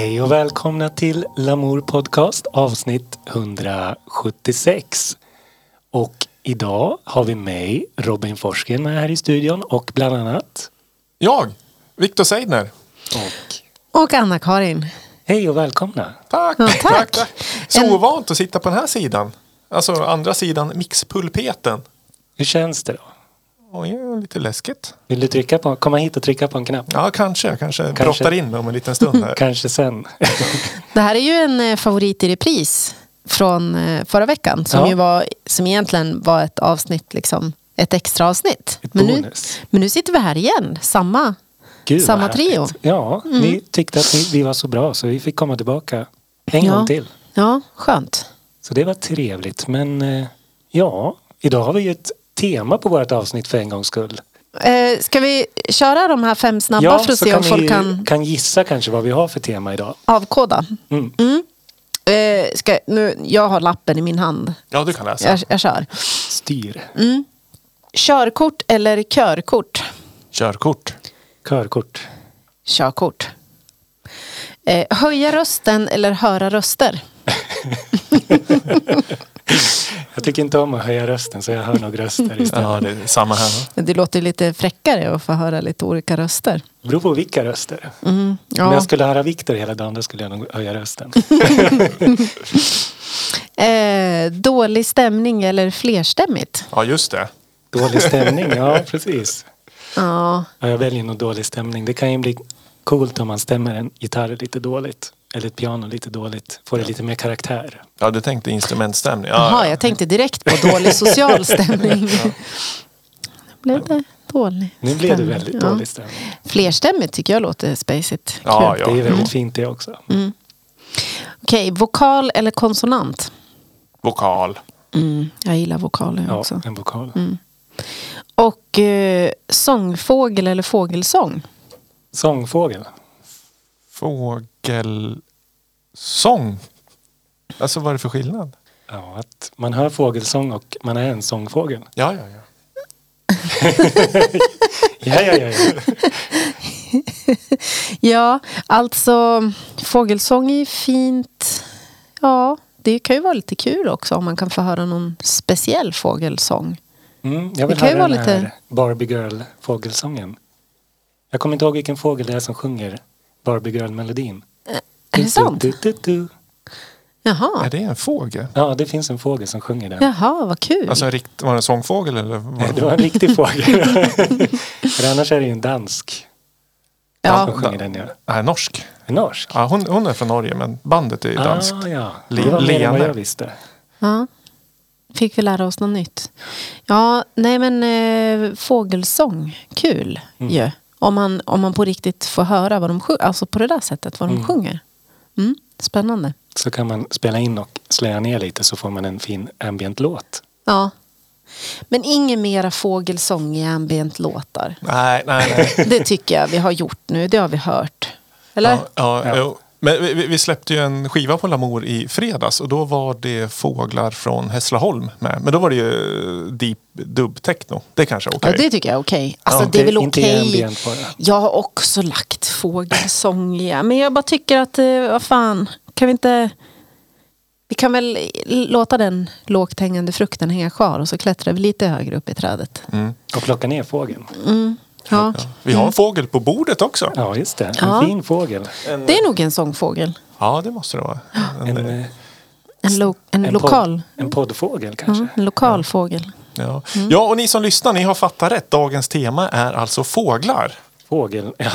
Hej och välkomna till Lamour Podcast avsnitt 176. Och idag har vi mig, Robin Forsgren, med här i studion och bland annat... Jag, Viktor Seidner. Och Och Anna-Karin. hej och välkomna. Tack, Ja, tack. tack. tack, Så ovant att sitta på den här sidan. Alltså andra sidan mixpulpeten. Hur känns det då? Oj, lite läskigt. Vill du trycka på, komma hit och trycka på en knapp? Ja, kanske. Kanske, Kanske. brottar in mig om en liten stund här. Kanske sen. Det här är ju en eh, favorit i repris från eh, förra veckan. Som, Ja. ju var, som egentligen var ett avsnitt, liksom, ett extra avsnitt. Ett Men nu, men nu sitter vi här igen. Samma. Gud, Samma trio. Ja, ni tyckte att ni, vi var så bra så vi fick komma tillbaka en Ja. gång till. Ja, skönt. Så det var trevligt. Men eh, ja, idag har vi ju ett tema på vårt avsnitt för en gångs skull. Eh, ska vi köra de här fem snabba ja, för att så se om folk kan kan gissa kanske vad vi har för tema idag. avkoda? Mm. Mm. Eh, ska, nu, jag har lappen i min hand. Ja, du kan läsa. Jag, jag kör. Styr. Körkort eller körkort? Körkort. Körkort. Körkort. Eh, höja rösten eller höra röster? Jag tycker inte om att höja rösten så jag hör nog röster istället. Ja, det är samma här. Det låter lite fräckare att få höra lite olika röster. Det beror på vilka röster. Mm, Om ja. jag skulle höra Viktor hela dagen då skulle jag nog höja rösten. eh, dålig stämning eller flerstämmigt? Ja, just det. Dålig stämning, ja precis. Ja, Ja, jag väljer nog dålig stämning. Det kan ju bli coolt om man stämmer en gitarr lite dåligt. Eller ett piano lite dåligt. Får det lite mer karaktär. Ja, du tänkte instrumentstämning. Ja, Jaha, ja. jag tänkte direkt på dålig social stämning. Nu blev det dålig Nu blev det väldigt Ja. dålig stämning. Flerstämmigt tycker jag låter spacigt. Ja, ja. Det är väldigt fint det också. Okej, vokal eller konsonant? Vokal. Mm, jag gillar vokaler Ja, också. en vokal. Och eh, sångfågel eller fågelsång? Sångfågel. Fågelsång. Alltså vad är det för skillnad? Ja, att man hör fågelsång och man är en sångfågel. Ja, ja, ja. Ja, ja, ja. ja. Ja, alltså fågelsång är fint. Ja, det kan ju vara lite kul också om man kan få höra någon speciell fågelsång. Mm, jag vill Det kan ju höra vara den här lite- Barbie Girl fågelsången. Jag kommer inte ihåg vilken fågel det är som sjunger Barbie Girl-melodin. Är det sant? Du, du, du, du. Jaha, Är det en fågel? Ja, det finns en fågel som sjunger den. Jaha vad kul. Alltså en rikt, var det en sångfågel eller? Var Nej, Det var en riktig fågel. För annars är det ju en dansk ja. som sjunger den. Ja. Nej, norsk. Norsk. Ja, hon, hon är från Norge men bandet är ju danskt. Ah, ja. Det var mer än vad jag visste. ja. Fick vi lära oss något nytt. Ja, nej men eh, fågelsång, kul Mm. ju. Om man, om man på riktigt får höra vad de sjunger, alltså på det där sättet vad de Mm. sjunger. Mm, spännande. Så kan man spela in och slöja ner lite så får man en fin ambient-låt. Ja. Men ingen mera fågelsång i ambient-låtar. Nej, nej, nej. Det tycker jag vi har gjort nu. Det har vi hört. Eller? Ja, ja, Ja. Men vi, vi- släppte ju en skiva på Lamour i fredags och då var det fåglar från Hässleholm med. Men då var det ju deep dub techno. Det kanske är okej. Ja, det tycker jag är okej. Alltså, Ja, det är väl inte okej. bara. Jag har också lagt fågelsång i. Men jag bara tycker att, eh, vad fan, kan vi inte... Vi kan väl låta den lågt hängande frukten hänga kvar och så klättrar vi lite högre upp i trädet. Mm. Och plocka ner fågeln. Ja, Ja. Vi har en fågel på bordet också. Ja, just det. En Ja. fin fågel. det är nog en sångfågel. Ja, det måste det vara. En, En, eh, En, lo, en, en lokal. Podd, en poddfågel kanske. Ja, en lokal fågel. ja. ja, och ni som lyssnar, ni har fattat rätt. Dagens tema är alltså fåglar. Fågel. Ja,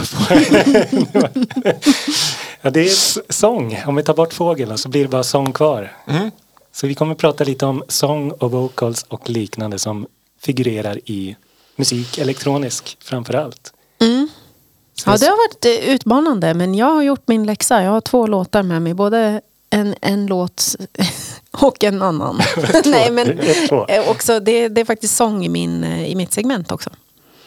ja, det är sång. Om vi tar bort fågeln så blir det bara sång kvar. Mm. Så vi kommer prata lite om sång och vocals och liknande som figurerar i musik, elektronisk framför allt. Ja, det har varit eh, utmanande, men jag har gjort min läxa. Jag har två låtar med mig, både en, en låt och en annan. Nej, men eh, också, det, det är faktiskt sång i, min, eh, i mitt segment också.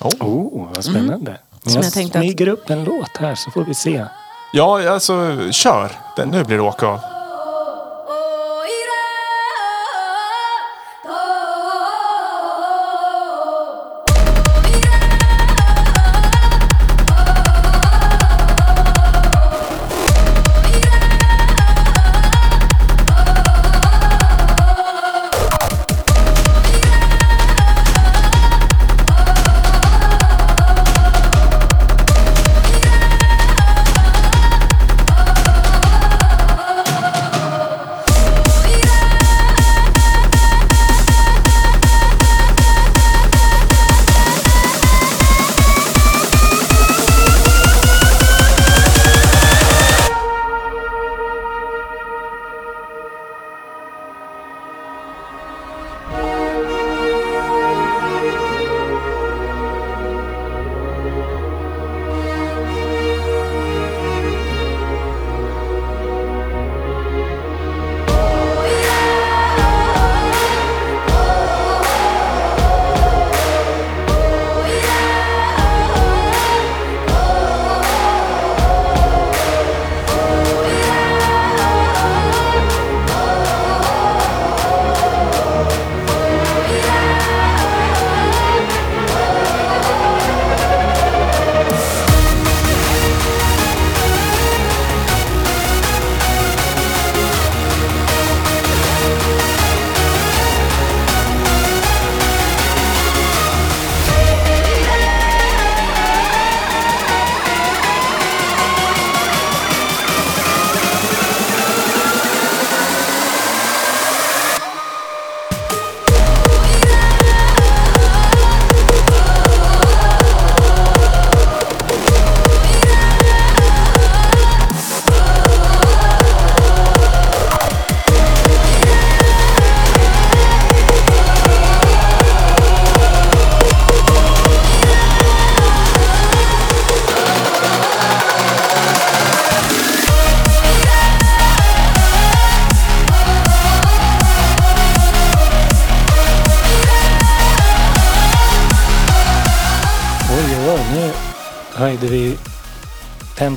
Oh. Oh, vad spännande. Mm. Som jag jag tänkte att- smyger upp en låt här så får vi se. Ja, alltså kör. Den, nu blir det åka av.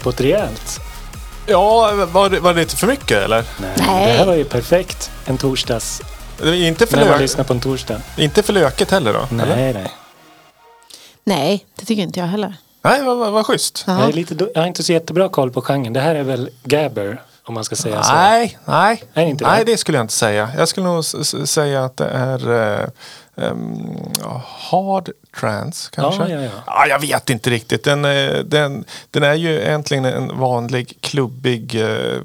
tempot rejält. Ja, var det, var det lite för mycket eller? Nej, Nej. Det här var ju perfekt. En torsdags... Det är Inte för, När man lyssnar på en torsdag. inte för löket heller då? eller? Nej, nej. Nej, det tycker inte jag heller. Nej, vad, vad, vad schysst. Ja. Jag, är lite, jag har inte så jättebra koll på genren. Det här är väl Gabber, om man ska säga så. Nej, nej. Är det inte nej, det? det skulle jag inte säga. Jag skulle nog säga att det är eh, ehm, hard trance kanske. Ja, ja, ja. jag vet inte riktigt. Den, eh, den, den är ju egentligen en vanlig klubbig eh,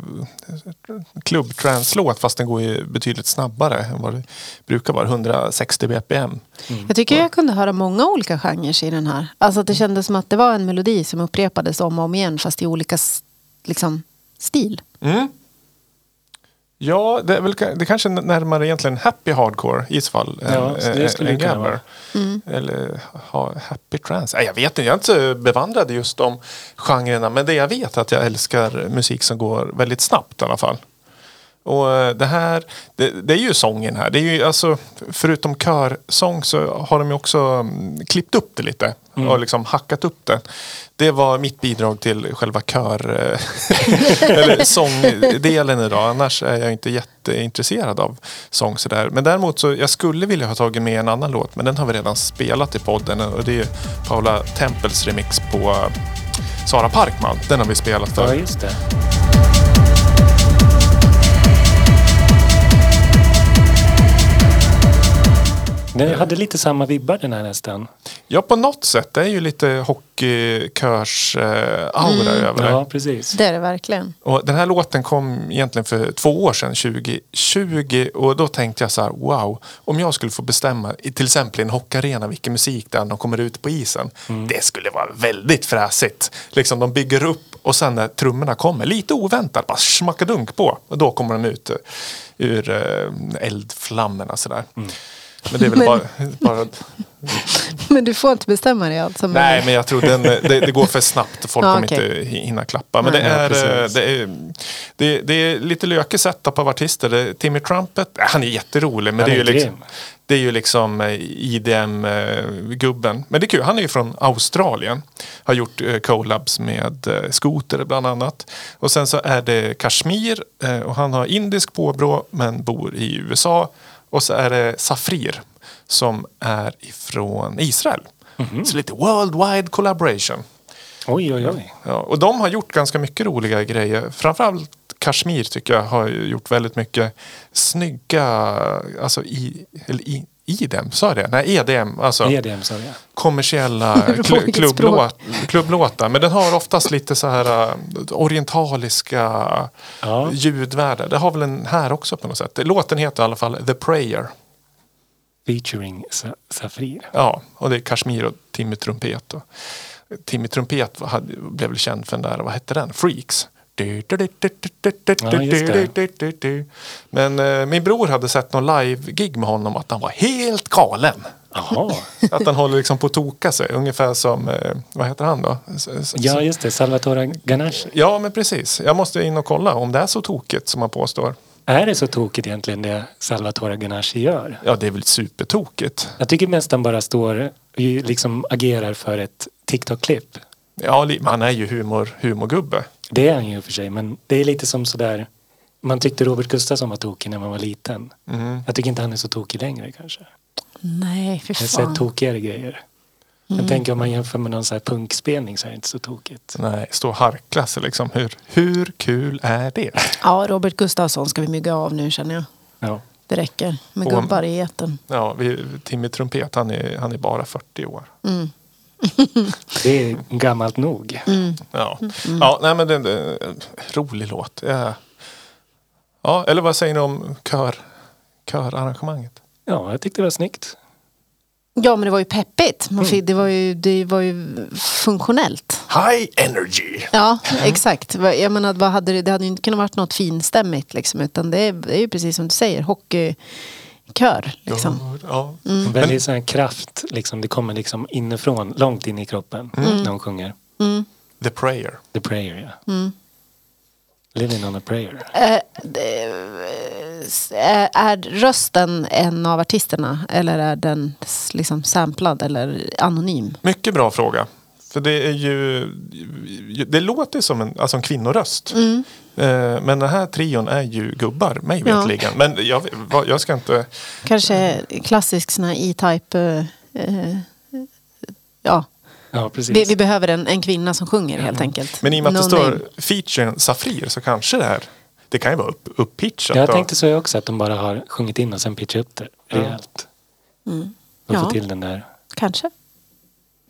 klubbtrance-låt fast den går ju betydligt snabbare än vad det brukar vara. 160 bpm. Jag tycker jag kunde höra många olika genrer i den här. Alltså att det kändes som att det var en melodi som upprepades om och om igen fast i olika liksom, stil. Mm. Ja, det är väl det är kanske närmare egentligen happy hardcore i så fall. Ja, än- det än- skulle än det vara. Mm. Eller ha happy trance. Jag vet inte, jag är inte bevandrad just de genrerna. Men det jag vet är att jag älskar musik som går väldigt snabbt i alla fall. Och eh, det här, det, det är ju sången här. Det är ju alltså, förutom körsång så har de ju också mm, klippt upp det lite. Och liksom hackat upp det. Det var mitt bidrag till själva kör... eh, eller sångdelen idag. Annars är jag inte jätteintresserad av sång sådär. Men däremot så, jag skulle vilja ha tagit med en annan låt. Men den har vi redan spelat i podden. Och det är Paula Tempels remix på eh, Sara Parkman. Den har vi spelat för. Ja, just det. Den hade lite samma vibbar den här nästan. Ja, på något sätt. Det är ju lite hockeykörs-aura över det. Ja, precis. Det är det verkligen. Och den här låten kom egentligen för två år sedan, 2020. Och då tänkte jag så här, wow. Om jag skulle få bestämma, i till exempel i en hockeyarena, vilken musik det är när de kommer ut på isen. Det skulle vara väldigt fräsigt. Liksom de bygger upp och sen när trummorna kommer, lite oväntat, bara smackadunk på. Och då kommer de ut eh, ur eh, eldflammorna sådär. Men det är väl Men- bara, bara Men du får inte bestämma dig alltså. men- Nej, men jag tror den, det, det går för snabbt. Folk Ja, kommer inte hinna klappa. Men Nej. det, är, Ja, eh, det, är, det, det är lite lökig setup av artister. Det, är Timmy Trumpet, äh, han är jätterolig. Men Han det är, är ju liksom, det är ju liksom eh, IDM-gubben. Men det är kul, han är ju från Australien. Har gjort eh, collabs med eh, Scooter bland annat. Och sen så är det Kashmir eh, och han har indisk påbrå men bor i USA. Och så är det Safrir som är ifrån Israel. Mhm. Så lite worldwide collaboration. Oj, oj, oj. Ja, och de har gjort ganska mycket roliga grejer. Framförallt Kashmir tycker jag har gjort väldigt mycket snygga, alltså i, eller i, IDM, sa jag det? Nej, EDM, alltså EDM sa jag. kommersiella språk. klubblåt, klubblåtar. Men den har oftast lite så här äh, orientaliska Ja. ljudvärden. Det har väl den här också på något sätt. Låten heter i alla fall The Prayer. Featuring Sa- Safrir. Ja, och det är Kashmir och Timmy Trumpet. Och Timmy Trumpet hade, blev väl känd för den där, vad hette den? Freaks. Ja, Men eh, min bror hade sett någon live-gig med honom att han var helt galen. Jaha. Att han håller liksom på att toka sig. Ungefär som, eh, vad heter han då? S- s- Ja, just det. Salvatore Ganache. ja, men precis. Jag måste in och kolla om det är så tokigt som han påstår. Är det så tokigt egentligen det Salvatore Ganache gör? Ja, det är väl supertokigt. Jag tycker mest han bara står och liksom agerar för ett TikTok-klipp. Ja, han är ju humor, humorgubbe. Det är han ju för sig, men det är lite som sådär man tyckte Robert Gustafsson var tokig när man var liten. Mm. Jag tycker inte han är så tokig längre kanske. Nej, fy Jag har sett fan. tokigare grejer. Jag tänker om man jämför med någon så här punkspelning så är det inte så tokigt. Nej, stå och harkla sig liksom. Hur, hur kul är det? Ja, Robert Gustafsson ska vi mygga av nu känner jag. Ja. Det räcker med Och- gubbar i etern. Ja, vi, Timmy Trumpet, han är, han är bara 40 år. Det är gammalt nog. Ja, ja nej men det är en rolig låt. Ja. ja, eller vad säger ni om kör, körarrangemanget? Ja, jag tyckte det var snyggt. Ja, men det var ju peppigt. Man fick, det, var ju, det var ju funktionellt. High energy! Ja, exakt. Vad- Jag menar, vad hade det, det hade ju inte kunnat varit något finstämmigt. Liksom, utan det är, det är ju precis som du säger, hockeykör. Liksom. Ja. En väldigt sån här kraft, liksom, det kommer liksom inifrån, långt in i kroppen när de sjunger. The prayer. The prayer, ja. Living on a prayer. Eh, är rösten en av artisterna eller är den liksom samplad eller anonym? Mycket bra fråga. För det är ju, det låter som en, alltså en kvinnoröst. Eh, Men den här trion är ju gubbar, mig Ja. veterligen. Men jag, jag ska inte... Kanske klassisk sån här E-Type. eh, eh, ja, Ja, precis. vi, vi behöver en, en kvinna som sjunger helt enkelt. Men i och med att No det står name. featuren Safrir så kanske det här, det kan ju vara upp, uppitchat. Jag tänkte så också, att de bara har sjungit in och sen pitchat upp det rejält. Och Mm. Ja. få till den där Kanske.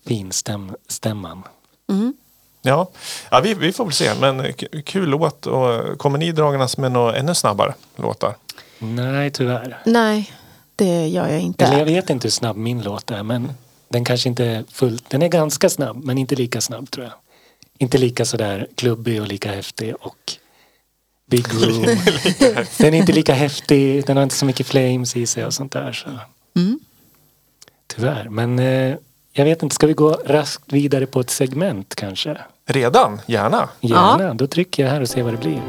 Finstämman. Mm. Ja, ja vi, vi får väl se. Men kul låt. Och kommer ni dragandes med några ännu snabbare låtar? Nej, tyvärr. Nej, det gör jag inte. Eller jag vet inte hur snabb min låt är, men den kanske inte är fullt... Den är ganska snabb, men inte lika snabb tror jag. Inte lika sådär klubbig och lika häftig och big room. den är inte lika häftig, den har inte så mycket flames i sig och sånt där. Så. Mm. Tyvärr, men eh, jag vet inte, ska vi gå raskt vidare på ett segment kanske? Redan? Gärna. Gärna, då trycker jag här och ser vad det blir.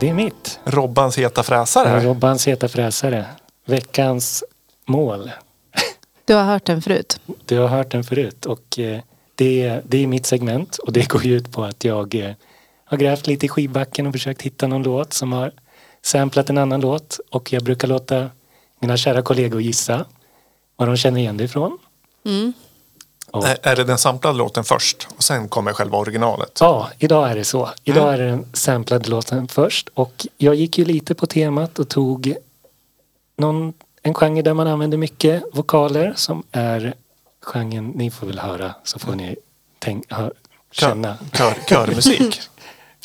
Det är mitt. Robbans heta fräsare. här. Robbans heta fräsare. Veckans mål. Du har hört den förut? Du har hört den förut och eh, det, det är mitt segment och det går ut på att jag eh, har grävt lite i skivbacken och försökt hitta någon låt som har samplat en annan låt och jag brukar låta mina kära kollegor gissa var de känner igen det ifrån. Mm. Och, Är- Är det den samplade låten först och sen kommer själva originalet? Ja, idag är det så. Idag är det den samplade låten först och jag gick ju lite på temat och tog någon, en genre där man använder mycket vokaler som är genren, ni får väl höra så får ni tänk, hö, känna, Kör, körmusik.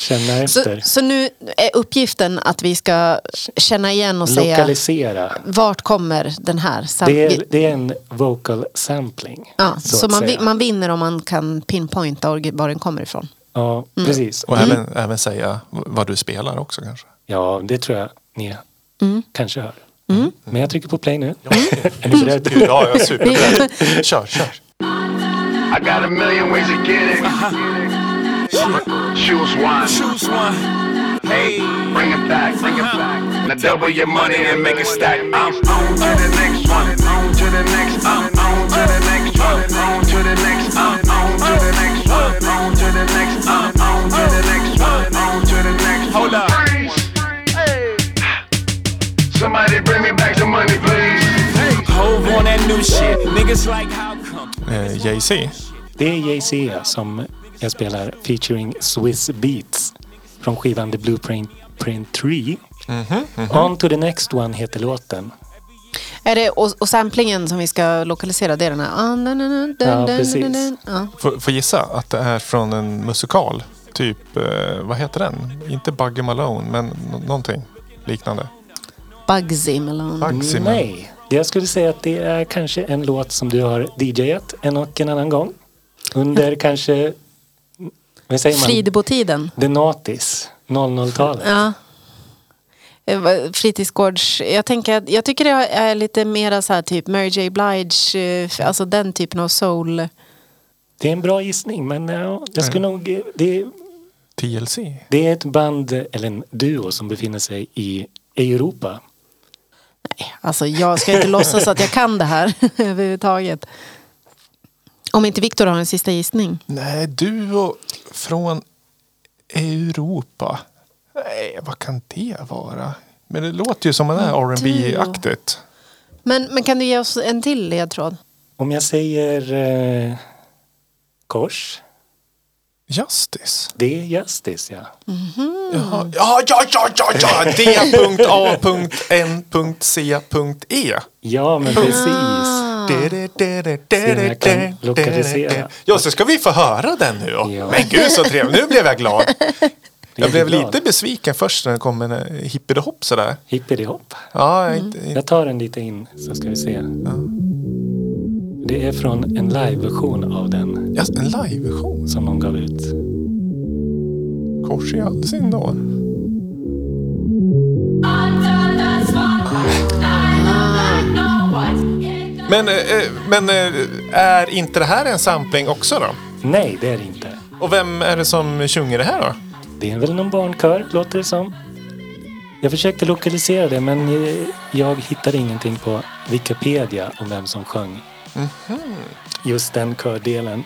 känna Så, efter. så nu är uppgiften att vi ska känna igen och säga Lokalisera. vart kommer den här? sam- Det är, det är en vocal sampling. ja, så att man, säga. man vinner om man kan pinpointa var den kommer ifrån. Ja, precis. Och även, även säga vad du spelar också kanske. Ja, det tror jag ni Mm. kanske hör. Men jag trycker på play nu. är ni beredda? Ja, jag är superberedd. Kör, kör. I got a million ways to get it. Choose one. Choose one. Hey, bring it back, uh-huh. bring it back. Now double your money and make it stack. Uh-huh. I'm on to the next one, uh-huh. on to the next, I'm on to the next one, on to the next, I'm on to the next one, on to the next, I'm on to the next one, on to the next. Hold up. Somebody bring me back the money, please. Hove on that new shit. Niggas like how come? Eh, Jay-Z. Det är Jay-Z som jag spelar featuring Swiss Beats från skivan The Blueprint Print 3. On to the next one heter låten. Är det, och, och samplingen som vi ska lokalisera, det är den här... dun, dun, dun, Ja, precis. Ja. Får, gissa att det är från en musikal. Typ, eh, vad heter den? Inte Buggy Malone, men nå- någonting liknande. Bugsy Malone. Bugsy Malone. Nej, jag skulle säga att det är kanske en låt som du har DJat en och en annan gång. Under kanske, vad säger man? Fridebo-tiden. The Naughties, 00-talet. Ja. Eh, Fritidsgårds... Jag, tänker, att- jag tycker det är lite mera så här typ Mary J Blige, eh, alltså den typen av soul. Det är en bra gissning men ja, jag skulle nog, det, TLC. det är ett band eller en duo som befinner sig i Europa. Alltså jag ska inte låtsas att jag kan det här överhuvudtaget. Om inte Viktor har en sista gissning. Nej, duo från Europa. Nej, vad kan det vara? Men det låter ju som en är rb aktigt Men, men kan du ge oss en till ledtråd? Om jag säger eh, kors, Justice. det är Justice ja. Jaha. Ja, ja, ja, ja, ja! D.A.N.C.E. Ja men precis. Se om jag kan lokalisera. Ja, så ska vi få höra den nu. Ja. Men gud så trevligt. Nu blev jag glad. Jag blev glad. lite besviken först när det kom en eh, hippiehopp sådär. Hippity-hopp. Ja, jag är inte, Jag tar den lite in så ska vi se. Det är från en liveversion av den ja, en liveversion. som de gav ut. Kors i halsen då. Men, eh, men eh, är inte det här en sampling också då? Nej, det är det inte. Och vem är det som sjunger det här då? Det är väl någon barnkör, låter det som. Jag försökte lokalisera det men eh, jag hittade ingenting på Wikipedia om vem som sjöng just den kördelen.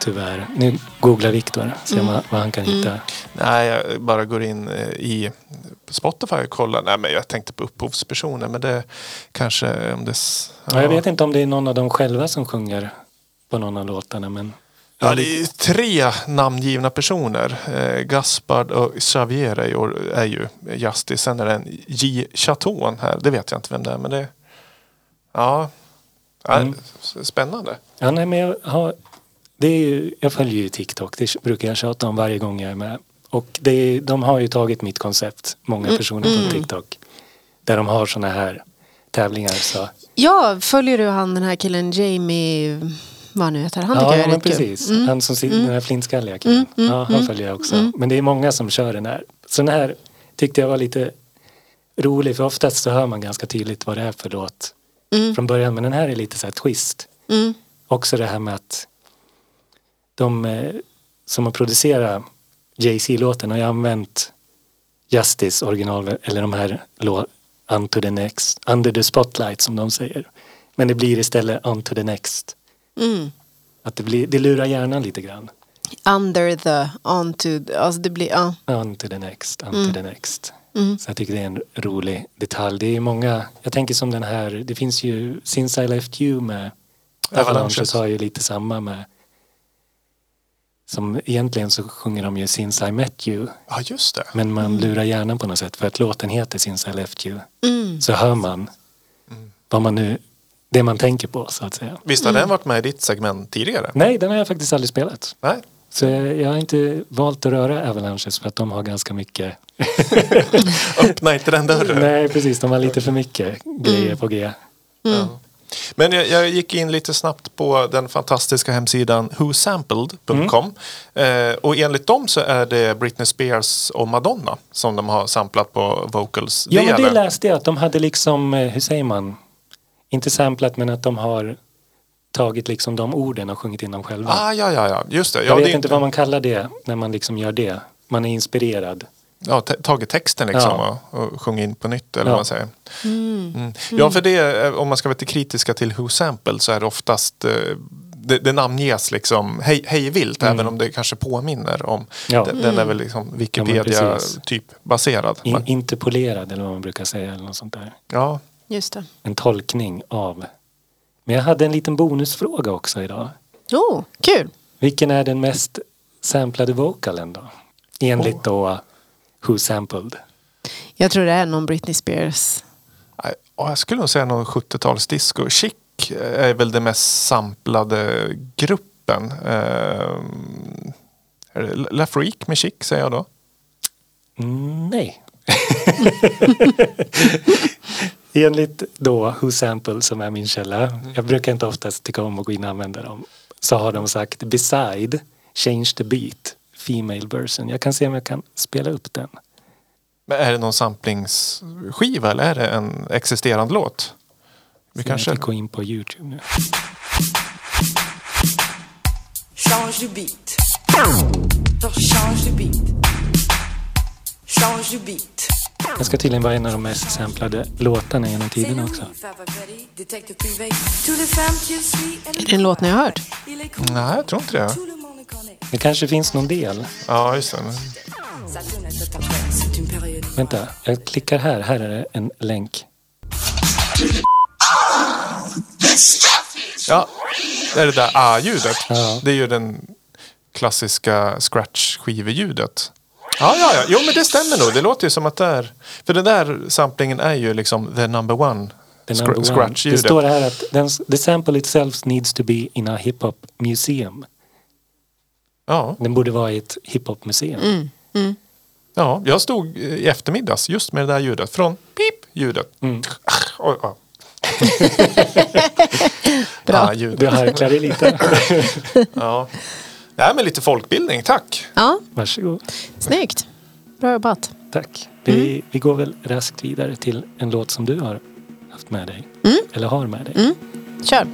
Tyvärr. Nu googlar Viktor, ser man vad han kan hitta. Nej, jag bara går in eh, i Spotify och kollar. Nej, men jag tänkte på upphovspersoner. Men det kanske om det... s- Ja, jag vet inte om det är någon av dem själva som sjunger på någon av låtarna men Ja, det är tre namngivna personer. Eh, Gaspard och Xavier är ju, är ju Justice. Sen är det en J. Chaton här. Det vet jag inte vem det är. Men det... Ja. ja Mm. Spännande. Ja, nej, men jag, har, det är ju, jag följer ju TikTok, det brukar jag tjata om varje gång jag är med. Och det är, de har ju tagit mitt koncept, många personer på TikTok. Där de har såna här tävlingar. Så. Ja, följer du han den här killen Jamie, vad han nu heter? Han tycker Ja, jag är rätt kul. precis. Mm. Han som sitter, den här flintskalliga killen. ja, han följer jag också. Men det är många som kör den här. Så den här tyckte jag var lite rolig, för oftast så hör man ganska tydligt vad det är för låt från början. Men den här är lite så här twist. Mm. Också det här med att de eh, som har producerat Jay-Z-låten har ju använt Justice original, eller de här Unto the next, Under the spotlight som de säger. Men det blir istället Unto the next. Mm. Att det, blir, det lurar hjärnan lite grann. Under the, onto, alltså det blir, ja. On to the next, on to the next. Så jag tycker det är en rolig detalj. Det är många, jag tänker som den här, det finns ju Since I left you med. Avalanches har ju lite samma med som egentligen så sjunger de ju Since I met you Ja, just det. men man lurar hjärnan på något sätt för att låten heter Since I left you Mm. så hör man vad man nu, det man tänker på så att säga. Visst har den varit med i ditt segment tidigare? Nej, den har jag faktiskt aldrig spelat. Nej. Så jag, jag har inte valt att röra Avalanches för att de har ganska mycket Öppna inte den dörren. Nej, precis. De har lite för mycket grejer på G. Ja. Men jag, jag gick in lite snabbt på den fantastiska hemsidan whosampled.com. Eh, och enligt dem så är det Britney Spears och Madonna som de har samplat på vocals. Ja, men det läste jag att de hade liksom, eh, hur säger man, inte samplat men att de har tagit liksom de orden och sjungit in dem själva. Ah, ja, ja, ja, just det. Ja, jag vet det inte vad man kallar det när man liksom gör det. Man är inspirerad. Ja, tagit texten liksom Ja. och, och sjungit in på nytt eller Ja. vad man säger. Mm. Ja, för det, eh, om man ska vara lite kritiska till Who Sample så är det oftast eh, det, det namnges liksom hej, hej vilt även om det kanske påminner om. Mm. Ja. Den, den är väl liksom Wikipedia typ baserad. In, interpolerad eller vad man brukar säga eller något sånt där. Ja, Just det. En tolkning av. Men jag hade en liten bonusfråga också idag. Oh, kul. Vilken är den mest samplade vocalen då? Enligt då Who Sampled. Jag tror det är någon Britney Spears. Jag skulle nog säga någon 70-talsdisco. Chic är väl den mest samplade gruppen. Är det La Freak med Chic säger jag då. Mm, nej. Enligt då Who Sample som är min källa. Jag brukar inte oftast tycka om att gå in och använda dem. Så har de sagt beside change the beat female version. Jag kan se om jag kan spela upp den. Men är det någon samplingsskiva eller är det en existerande låt? Vi Jag kanske... fick gå in på Youtube nu. Change beat. Change beat. Change beat. Jag ska tydligen vara en av de mest samplade låtarna genom tiderna också. Är det en låt ni har hört? Nej, jag tror inte det. Det kanske finns någon del. Ja, just det. Vänta, jag klickar här. Här är det en länk. Ja, det är det där A-ljudet. Ja. Det är ju den klassiska scratch-skivljudet. Ja, ja, ja. Jo, men det stämmer nog. Det låter ju som att det är... För den där samplingen är ju liksom the number one The scr- number one. Det scratch-ljudet. står här att the sample itself needs to be in a hip-hop museum. Ja, Den borde vara i ett hiphop-museum. ja, jag stod i eftermiddags just med det där ljudet. Från pip-ljudet. Mm. Ja. Bra. Ah, ljudet. Du harklar dig lite. Ja. Nej, men lite folkbildning, tack. Ja, Varsågod. snyggt. Bra jobbat. Tack. Vi, vi går väl raskt vidare till en låt som du har haft med dig. Eller har med dig. Kör.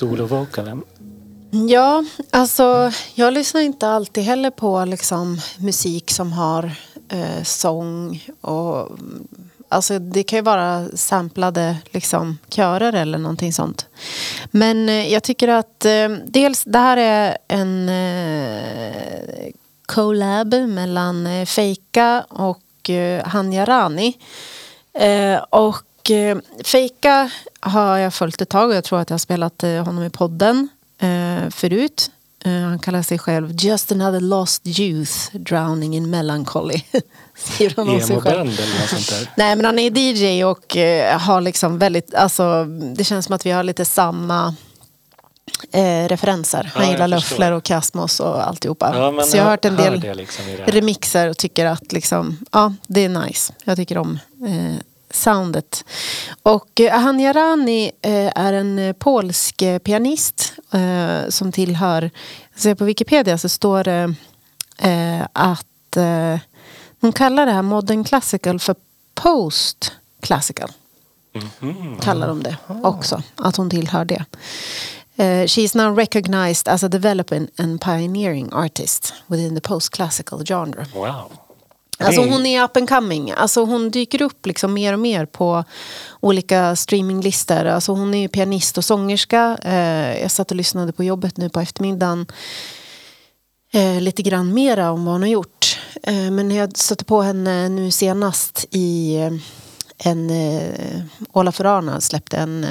Solovokalen. Ja, alltså jag lyssnar inte alltid heller på liksom, musik som har eh, sång och Alltså det kan ju vara samplade liksom, körer eller någonting sånt. Men eh, jag tycker att eh, dels det här är en eh, collab mellan eh, Fejka och eh, Hanja Rani. Eh, och eh, Feika har jag följt ett tag och jag tror att jag har spelat eh, honom i podden eh, förut. Eh, han kallar sig själv Just another lost youth drowning in melancholy. Skriver han om sig själv. Emo-band eller något sånt där. Nej men han är DJ och har liksom väldigt, alltså det känns som att vi har lite samma eh, referenser. Han Ja, gillar. Löffler och Kasmos och alltihopa. Ja, Så jag har hört en del liksom remixer och tycker att liksom, ja, det är nice. Jag tycker om eh, soundet. Och eh, Hanya Rani eh, är en eh, polsk pianist som tillhör, så på Wikipedia så står det att hon kallar det här modern classical för post classical. Kallar de det också, att hon tillhör det. Uh, she is now recognized as a developing and pioneering artist within the post-classical genre. Wow. Alltså hon är up and coming. Alltså hon dyker upp liksom mer och mer på olika streaminglistor. Alltså hon är ju pianist och sångerska. Eh, jag satt och lyssnade på jobbet nu på eftermiddagen. Eh, lite grann mera om vad hon har gjort. Eh, men jag stötte på henne nu senast i en... Eh, Ola Ferrana släppte en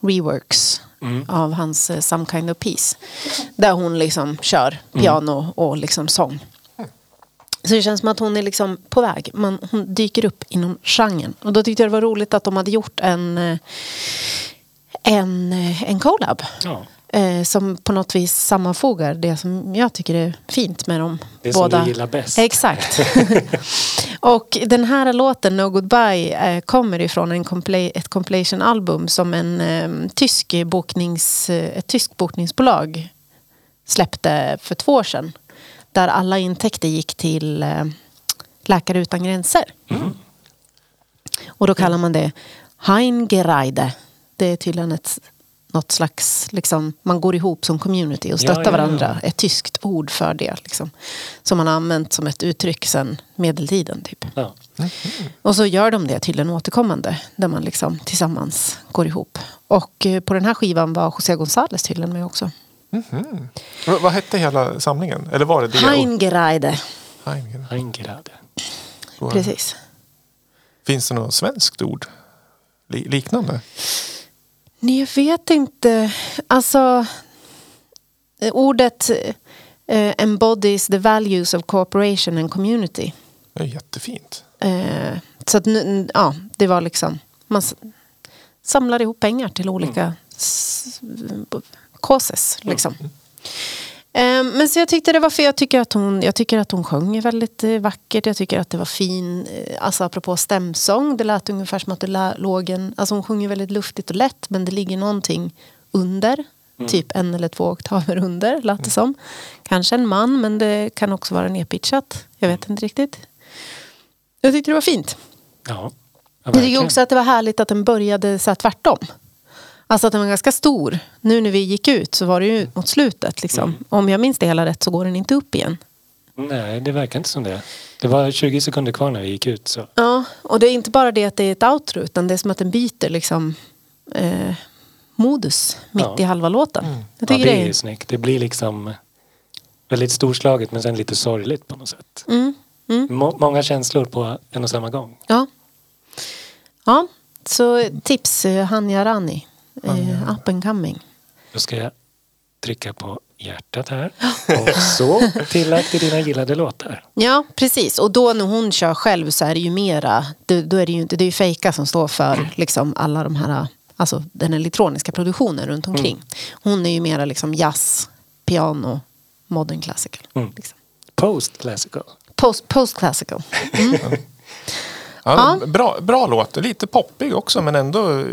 reworks av hans Some kind of peace. Där hon liksom kör piano och liksom sång. Så det känns som att hon är liksom på väg. Man, hon dyker upp inom genren. Och då tyckte jag det var roligt att de hade gjort en, eh, en, eh, en collab. Ja. Eh, som på något vis sammanfogar det som jag tycker är fint med dem Det som båda. du gillar bäst. Exakt. och den här låten No Goodbye eh, kommer ifrån en compla- ett compilation-album som en eh, tysk boknings, eh, ett tyskt bokningsbolag släppte för två år sedan. Där alla intäkter gick till eh, Läkare utan gränser. Och då kallar man det Heingereide. Det är tydligen ett, något slags, liksom, man går ihop som community och Ja, stöttar ja, ja. varandra. Ett tyskt ord för det. Liksom, som man har använt som ett uttryck sedan medeltiden. Typ. Ja. Och så gör de det tydligen återkommande. Där man liksom tillsammans går ihop. Och eh, på den här skivan var José González tydligen med också. Vad, vad hette hela samlingen? Eller var det det? Heingereide. Heingen. Eingrad. Precis. Finns det något svenskt ord? Li- liknande? Nej, jag vet inte. Alltså, ordet eh, embodies the values of cooperation and community. Det är jättefint. Eh, så att, nu- ja, det var liksom, man s- samlar ihop pengar till olika s- b- causes. Liksom. Eh, men så jag tyckte det var för jag tycker att hon, jag tycker att hon sjöng väldigt eh, vackert. Jag tycker att det var fin, eh, alltså apropå stämsång. Det lät ungefär som att det låg en, alltså hon sjunger väldigt luftigt och lätt. Men det ligger någonting under. Typ en eller två oktaver under, lät det som. Kanske en man, men det kan också vara nedpitchat. Jag vet inte riktigt. Jag tyckte det var fint. Ja. ja Jag tycker också att det var härligt att den började så här tvärtom. Alltså att den var ganska stor. Nu när vi gick ut så var det ju mot slutet. Liksom. Om jag minns det hela rätt så går den inte upp igen. Nej, det verkar inte som det. Det var 20 sekunder kvar när vi gick ut. Så. Ja, och det är inte bara det att det är ett outro utan det är som att den byter liksom, eh, modus mitt Ja. i halva låten. Jag Ja, tycker det det är är... snyggt. Det blir liksom väldigt storslaget men sen lite sorgligt på något sätt. Mm, mm, Må- många känslor på en och samma gång. ja. ja, så tips eh, Hanya Rani. Eh, up and coming. Då ska jag trycka på hjärtat här. Och så tillagt till dina gillade låtar. Ja, precis. Och då när hon kör själv så är det ju mera, då, är det ju inte, det är ju Fejka som står för liksom alla de här, alltså den elektroniska produktionen runt omkring. Hon är ju mera liksom jazz, piano, modern classical. Mm. Liksom. Post classical. Post, post classical. Ja, Bra, bra låt. Lite poppig också men ändå... eh,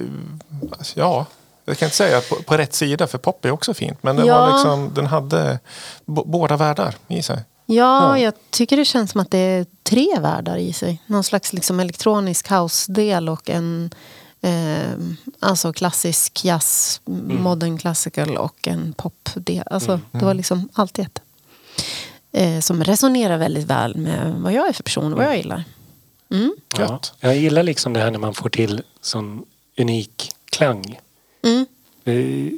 Ja, jag kan inte säga på, på rätt sida för pop är också fint. Men den, Ja. var liksom, den hade båda världar i sig. Ja, Ja. jag tycker det känns som att det är tre världar i sig. Någon slags liksom elektronisk house-del och en eh, alltså klassisk jazz, modern classical och en popdel. Alltså, Det var liksom allt i ett. Eh, som resonerar väldigt väl med vad jag är för person och vad jag gillar. Mm. Ja. Jag gillar liksom det här när man får till sån unik klang. Mm. Eh,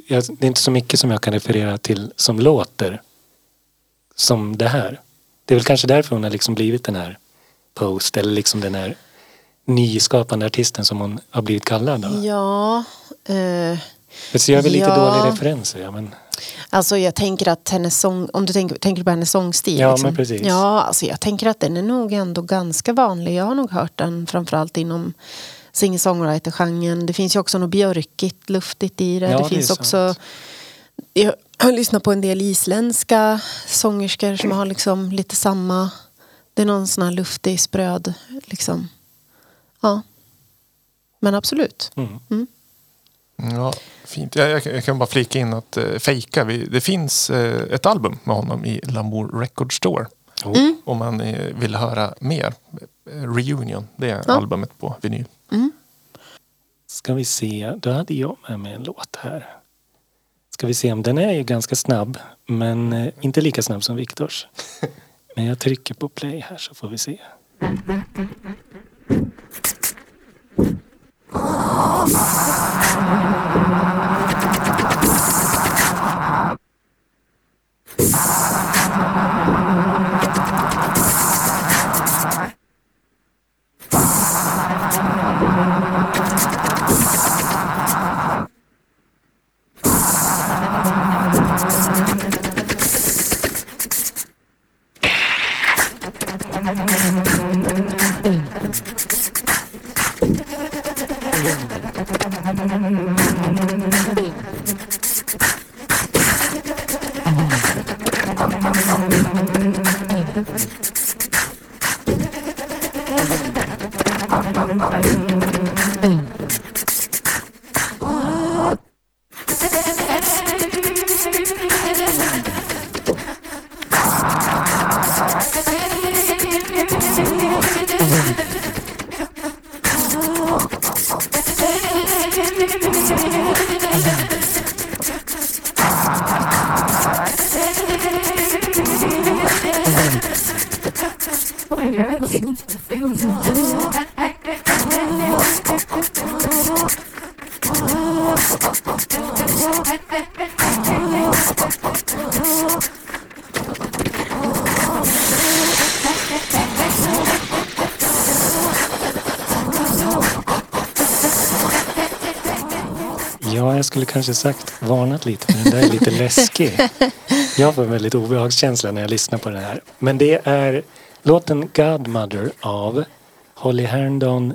Det är inte så mycket som jag kan referera till som låter som det här. Det är väl kanske därför hon har liksom blivit den här Post eller liksom den här nyskapande artisten som hon har blivit kallad. Då. Ja, eh, Så jag är väl lite Ja. dålig referenser. Ja, men, alltså jag tänker att hennes sång, om du tänker, tänker på hennes sångstil? Ja, liksom? men precis. Ja, alltså jag tänker att den är nog ändå ganska vanlig. Jag har nog hört den framförallt inom singer-songwriter-genren. Det finns ju också något björkigt, luftigt i det. Ja, det det finns sant. också jag har lyssnat på en del isländska sångerskor som har liksom lite samma... Det är någon sån här luftig, spröd liksom. Ja. Men absolut. mm. Ja, fint. Jag, jag, jag kan bara flika in att uh, fejka. Vi, det finns eh, ett album med honom i Lamour Record Store. Oh. Om man eh, vill höra mer. Eh, Reunion, det är Ja. albumet på vinyl. Ska vi se, då hade jag med mig en låt här. Ska vi se om den är ju ganska snabb men eh, inte lika snabb som Viktors. Men jag trycker på play här så får vi se. Ja, jag kanske sagt varnat lite för den där är lite läskig. Jag får en väldigt obehagskänsla när jag lyssnar på den här. Men det är låten Godmother av Holly Herndon,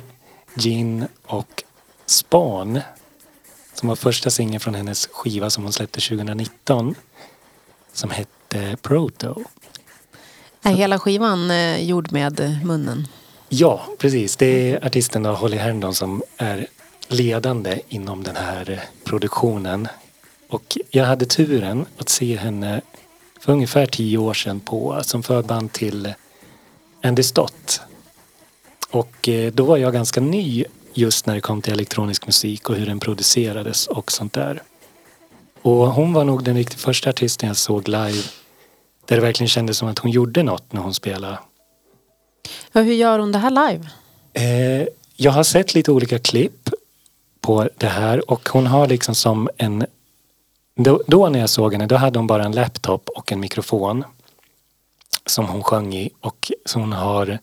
Gin och Span. Som var första singeln från hennes skiva som hon släppte 2019. Som hette Proto. Är hela skivan eh, gjord med munnen? Ja, precis. Det är artisten då, Holly Herndon som är ledande inom den här produktionen. Och jag hade turen att se henne för ungefär tio år sedan på, som förband till Andy Stott. Och eh, då var jag ganska ny just när det kom till elektronisk musik och hur den producerades och sånt där. Och hon var nog den riktigt första artisten jag såg live där det verkligen kändes som att hon gjorde något när hon spelade. Ja, hur gör hon det här live? Eh, jag har sett lite olika klipp på det här. Och hon har liksom som en... Då, då när jag såg henne, då hade hon bara en laptop och en mikrofon som hon sjöng i. Och som hon har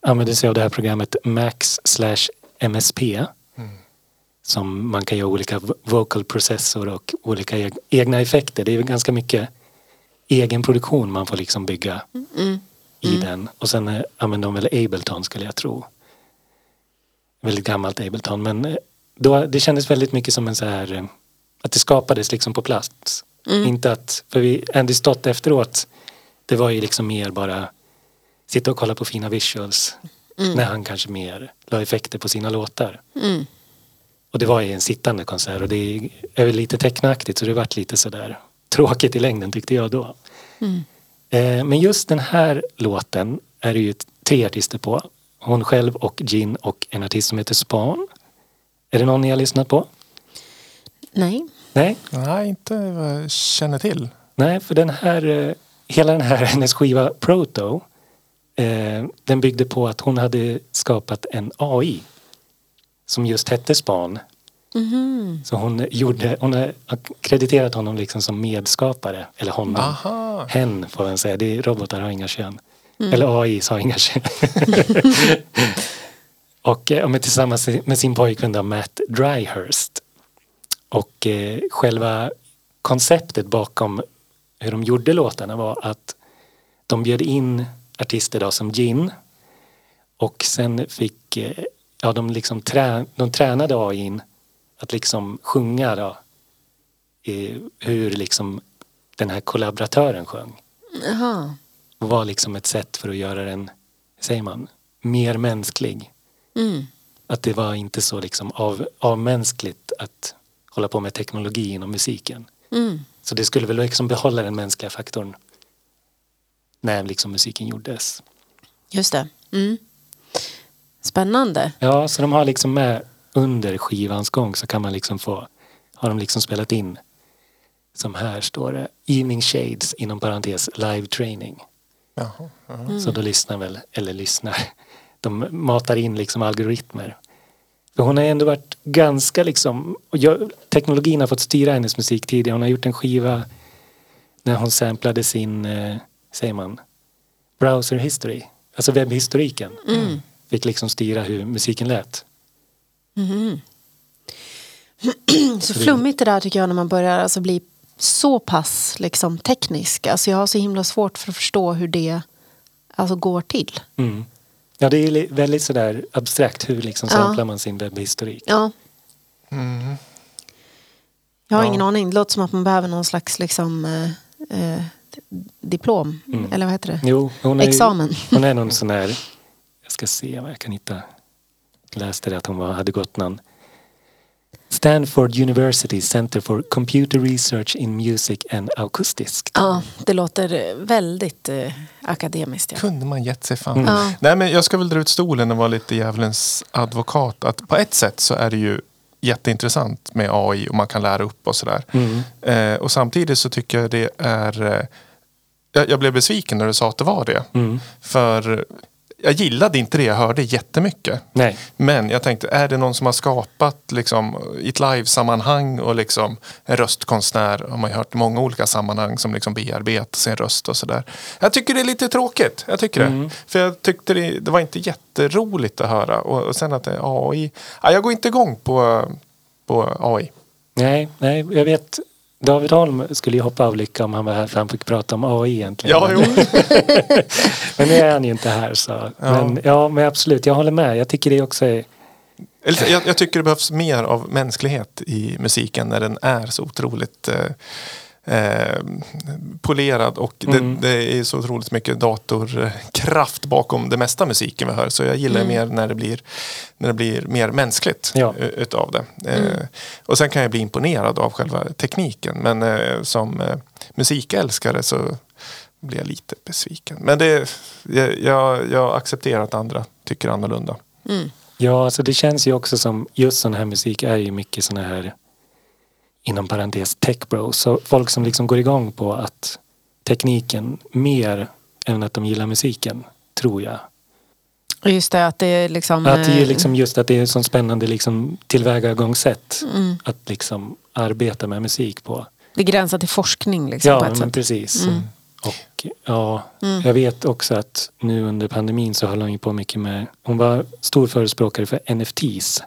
använder sig av det här programmet Max slash MSP som man kan göra olika vo- vocal processor och olika eg- egna effekter. Det är ganska mycket egen produktion man får liksom bygga i den. Och sen eh, använder de väl Ableton skulle jag tro. Väldigt gammalt Ableton. Men eh, då, det kändes väldigt mycket som en så här eh, att det skapades liksom på plats. Inte att, för vi, Andy Stott efteråt det var ju liksom mer bara sitta och kolla på fina visuals när han kanske mer la effekter på sina låtar. Mm. Och det var ju en sittande konsert och det är väl lite tecknaktigt så det vart lite sådär tråkigt i längden tyckte jag då. Eh, men just den här låten är det ju tre artister på. Hon själv och Gin och en artist som heter Span. Är det någon ni har lyssnat på? Nej. Nej? Nej, inte vad jag känner till. Nej, för den här, eh, hela den här hennes skiva Proto, eh, den byggde på att hon hade skapat en AI som just hette Span. Så hon gjorde, hon har krediterat honom liksom som medskapare, eller honom. Aha. Hen får man säga, det är, robotar har inga kön. Eller AI har inga kön. och eh, med, tillsammans med sin pojkvän då, Matt Dryhurst. Och eh, själva konceptet bakom hur de gjorde låtarna var att de bjöd in artister då som Gin och sen fick, eh, ja de liksom trä, de tränade AIn att liksom sjunga då eh, hur liksom den här kollaboratören sjöng. Jaha. Och var liksom ett sätt för att göra den, säger man, mer mänsklig. Mm. Att det var inte så liksom av, avmänskligt att hålla på med teknologi inom musiken. Mm. Så det skulle väl liksom behålla den mänskliga faktorn när liksom musiken gjordes. Just det. Mm. Spännande. Ja, så de har liksom med under skivans gång så kan man liksom få, har de liksom spelat in som här står det Evening Shades inom parentes live training. Jaha. Så då lyssnar väl, eller lyssnar, de matar in liksom algoritmer. För hon har ändå varit ganska liksom, och jag, teknologin har fått styra hennes musik tidigare. Hon har gjort en skiva när hon samplade sin, eh, säger man, browser history, alltså webbhistoriken. Fick liksom styra hur musiken lät. Så flummigt det där tycker jag när man börjar alltså bli så pass liksom, teknisk. Alltså jag har så himla svårt för att förstå hur det alltså, går till. Mm. Ja, det är väldigt sådär abstrakt hur liksom Ja. samplar man sin webbhistorik. Ja. Jag har Ja. ingen aning. Det låter som att man behöver någon slags liksom, eh, eh, diplom. Eller vad heter det? Jo, hon är, ju- Examen. hon är någon sån här, jag ska se vad jag kan hitta. Jag läste det att hon var, hade gått någon Stanford University Center for Computer Research in Music and Acoustic. Ja, det låter eh, väldigt eh, akademiskt. Ja. Kunde man gett sig fan. Ja. Nej men jag ska väl dra ut stolen och vara lite djävulens advokat. Att på ett sätt så är det ju jätteintressant med AI och man kan lära upp och sådär. Eh, och samtidigt så tycker jag det är eh, jag, jag blev besviken när du sa att det var det. För jag gillade inte det jag hörde jättemycket. Nej. Men jag tänkte, är det någon som har skapat liksom, i ett livesammanhang och liksom en röstkonstnär har man ju hört i många olika sammanhang som liksom bearbetar sin röst och sådär. Jag tycker det är lite tråkigt. Jag tycker det. För jag tyckte det, det var inte jätteroligt att höra. Och, och sen att det är AI. Ja, jag går inte igång på, på AI. Nej, nej, jag vet David Holm skulle ju hoppa av lycka om han var här för han fick prata om AI egentligen. Ja, jo. men nu är han ju inte här så. Men, ja, men absolut, jag håller med. Jag tycker det också är Jag, jag tycker det behövs mer av mänsklighet i musiken när den är så otroligt eh, eh, polerad och det, det är så otroligt mycket datorkraft bakom det mesta musiken vi hör. Så jag gillar mer när det blir, när det blir mer mänskligt Ja. u- utav det. Eh, och sen kan jag bli imponerad av själva tekniken. Men eh, som eh, musikälskare så blir jag lite besviken. Men det, jag, jag, jag accepterar att andra tycker annorlunda. Ja, alltså det känns ju också som just sån här musik är ju mycket såna här inom parentes tech bros. Så folk som liksom går igång på att tekniken mer än att de gillar musiken, tror jag. Just det, att det är liksom... Att det är eh, liksom just att det är ett sånt spännande liksom tillvägagångssätt att liksom arbeta med musik på. Det gränsar till forskning liksom, på Ja, ett men sätt. precis. Och ja, jag vet också att nu under pandemin så höll hon ju på mycket med, hon var stor förespråkare för NFTs.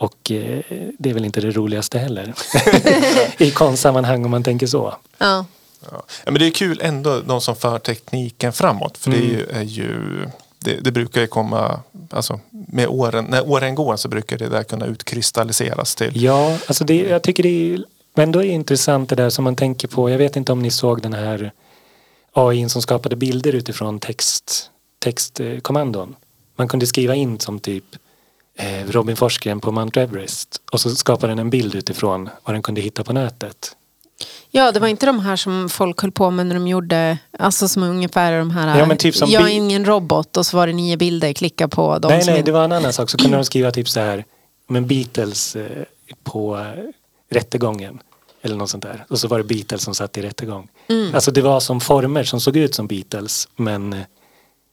Och eh, det är väl inte det roligaste heller. I konstsammanhang om man tänker så. Ja. Ja. Men det är kul ändå de som för tekniken framåt. För det är ju, Mm. är ju det, det brukar ju komma, alltså med åren, när åren går så brukar det där kunna utkristalliseras till. Ja, alltså det, jag tycker det är, men då är det intressant det där som man tänker på. Jag vet inte om ni såg den här AI som skapade bilder utifrån text, textkommandon. Man kunde skriva in som typ eh, Robin Forsgren på Mount Everest och så skapade den en bild utifrån vad den kunde hitta på nätet. Ja, det var inte de här som folk höll på med när de gjorde, alltså som ungefär de här, Ja, men typ som jag är ingen robot och så var det nio bilder, klicka på dem Nej, nej, är- det var en annan sak. Så kunde de skriva typ så här, men Beatles eh, på eh, rättegången. Eller något sånt där. Och så var det Beatles som satt i rättegång. Mm. Alltså det var som former som såg ut som Beatles. Men eh,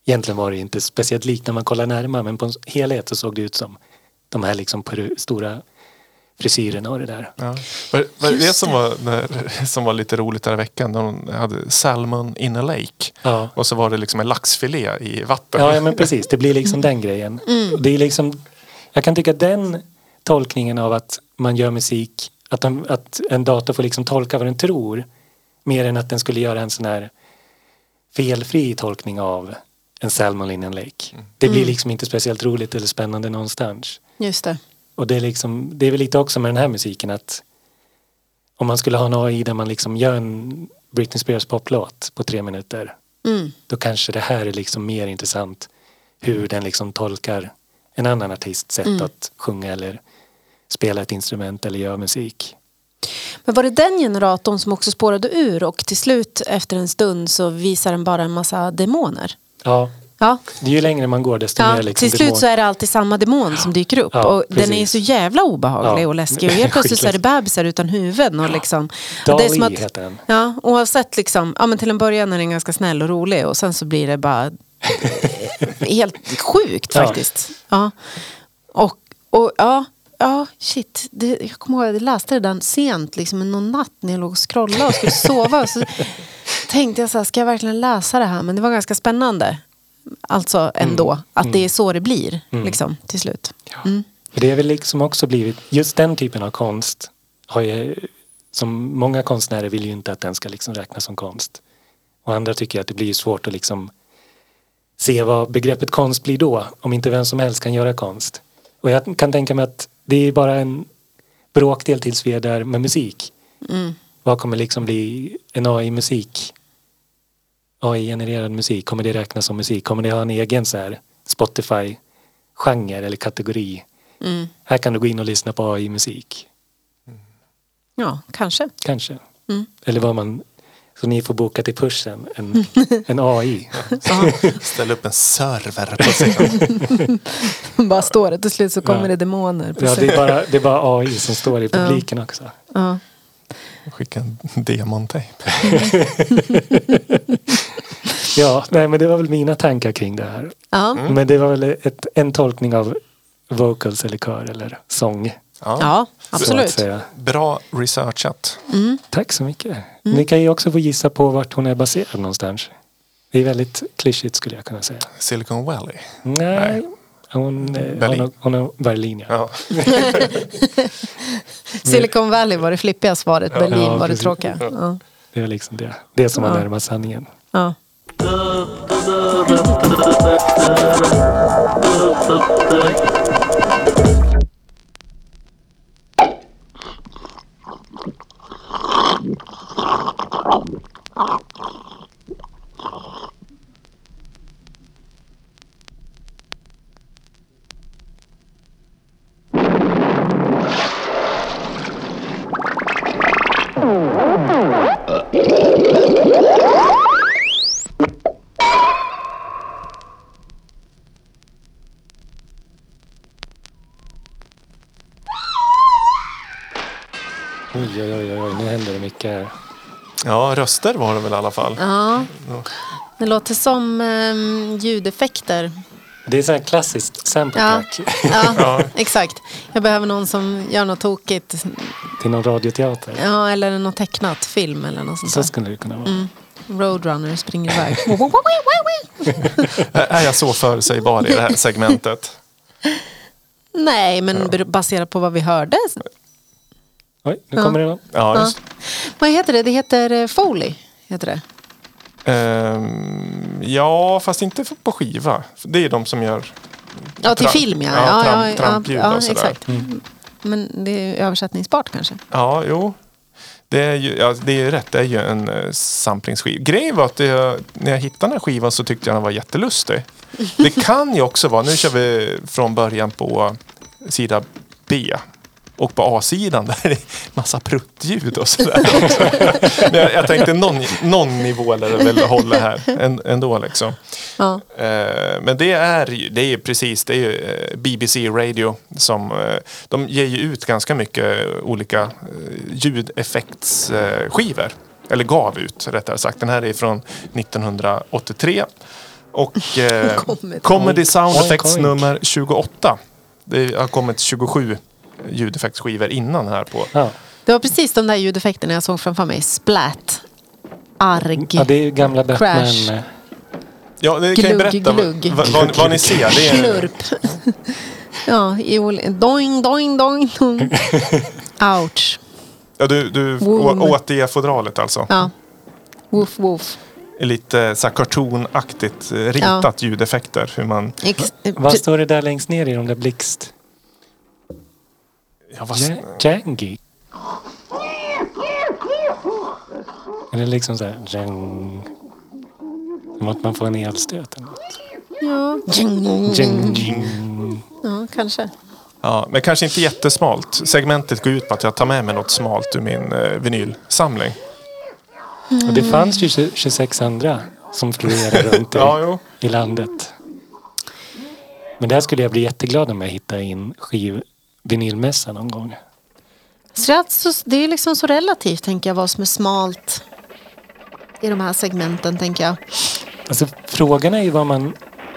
egentligen var det inte speciellt likt när man kollar närmare. Men på en helhet så såg det ut som de här liksom stora frisyrerna och det där. Ja. Var, var det som var, när, som var lite roligt den här veckan? När de hade Salmon in a lake. Ja. Och så var det liksom en laxfilé i vatten. Ja, ja men precis. Det blir liksom den grejen. Och Det är liksom, jag kan tycka den tolkningen av att man gör musik, att, de, att en dator får liksom tolka vad den tror mer än att den skulle göra en sån här felfri tolkning av en Salmon in a Lake. Det blir liksom inte speciellt roligt eller spännande någonstans. Just det. Och det är, liksom, det är väl lite också med den här musiken att om man skulle ha en AI där man liksom gör en Britney Spears poplåt på tre minuter Mm. då kanske det här är liksom mer intressant hur den liksom tolkar en annan artists sätt att sjunga eller spela ett instrument eller göra musik. Men var det den generatorn som också spårade ur och till slut efter en stund så visar den bara en massa demoner? Ja, Ja, ju längre man går desto ja mer liksom till slut demon- så är det alltid samma demon som dyker upp. Ja, och den är så jävla obehaglig Ja. och läskig. Och helt plötsligt så är det bebisar utan huvuden. Och liksom, och det är som Dali att, heter den. Ja, oavsett liksom, ja men till en början är den ganska snäll och rolig och sen så blir det bara helt sjukt faktiskt. Ja. Och, och ja, ja shit. Det, jag kommer ihåg att jag läste det där sent liksom någon natt när jag låg och scrollade och skulle sova. Så tänkte jag så här, ska jag verkligen läsa det här? Men det var ganska spännande. Alltså ändå, att det är så det blir liksom till slut. Mm. För det är väl liksom också blivit, just den typen av konst har ju, som många konstnärer vill ju inte att den ska liksom räknas som konst. Och andra tycker att det blir svårt att liksom se vad begreppet konst blir då, om inte vem som helst kan göra konst. Och jag kan tänka mig att det är bara en bråkdel tills vi är där med musik. Vad kommer liksom bli en AI-musik? AI-genererad musik, kommer det räknas som musik? Kommer det ha en egen så här Spotify-genre eller kategori? Här kan du gå in och lyssna på AI-musik. Ja, kanske. Kanske. Eller vad man... Så ni får boka till Pushen, en, en AI. Ställ upp en server på scen. Bara står det till slut så kommer Ja. det demoner. på Ja, det, är bara, det är bara AI som står i publiken också. Ja. Skicka en demontejp. Ja, nej men det var väl mina tankar kring det här. Ja. Men det var väl ett, en tolkning av vocals eller kör eller sång. Ja. ja, absolut. Bra researchat. Tack så mycket. Ni kan ju också få gissa på vart hon är baserad någonstans. Det är väldigt klyschigt skulle jag kunna säga. Silicon Valley. Nej, hon, eh, Berlin. hon, hon har Berlin ja. Ja. Silicon Valley var det flippiga svaret, Berlin Ja, var det tråkiga. Ja. Det är liksom det. Det som var Ja. närmast sanningen. Röster var det väl i alla fall. ja. Det låter som um, ljudeffekter. Det är så här klassiskt sample Ja. track Ja, exakt. Jag behöver någon som gör något tokigt. till någon radioteater. Ja, eller något tecknat film eller något sånt Så där. skulle det kunna vara. Roadrunner springer iväg. Är jag så förutsägbar i det här segmentet? Nej, men baserat på vad vi hörde. Oj, nu kommer det någon. Ja, just. Vad heter det? Det heter eh, Foley. Heter det. Ehm, ja, fast inte på skiva. Det är de som gör Ja, till Tra- film ja. ja, ja, tramp- ja, trampljud ja, och sådär. exakt. Men det är översättningsbart kanske. Ja, jo. Det är ju ja, det är rätt. Det är ju en uh, samplingsskiva. Grejen var att det, när jag hittade den här skivan så tyckte jag den var jättelustig. Det kan ju också vara, nu kör vi från början på sida B. Och på A-sidan där är det massa pruttljud och sådär. Men jag, jag tänkte någon, någon nivå lär det väl hålla här än- ändå liksom. Ja. Eh, Men det är, ju- det är precis, det är ju eh, BBC Radio som, eh, de ger ju ut ganska mycket olika ljudeffektsskivor. Eller gav ut rättare sagt. Den här är från 1983. Och eh, Comedy. Sound Effects nummer 28. Det har kommit 27 ljudeffektsskivor innan här på. Ja. Det var precis de där ljudeffekterna jag såg framför mig. Splat. Arg. ja, det är gamla Batman. Crash. eh, Ja, det kan ju Glugg, berätta vad, glugg. vad, vad, vad ni ser. Det är, Slurp. ja, i ol- doing, doing, doing, doing. Ouch. ja, du du Woom. å- åt det fodralet alltså. Ja. Woof, woof. lite så här cartoonaktigt eh, ritat ljudeffekter. Hur man, Ex- Vad står det där längst ner i de där blixt... ja, vad, Ja- Jangy? Eller liksom så här... Jang. Som att man får en elstöt eller något. ja. Jang. ja, kanske. ja, men kanske inte jättesmalt. Segmentet går ut på att jag tar med mig något smalt ur min eh, vinylsamling. Och det fanns ju 20 26 andra som florerade runt i, Ja, i landet. Men där skulle jag bli jätteglad om jag hittade in skivvinylmässa någon gång. Så det, är alltså, det är liksom så relativt, tänker jag, vad som är smalt i de här segmenten, tänker jag. Alltså frågan är ju vad man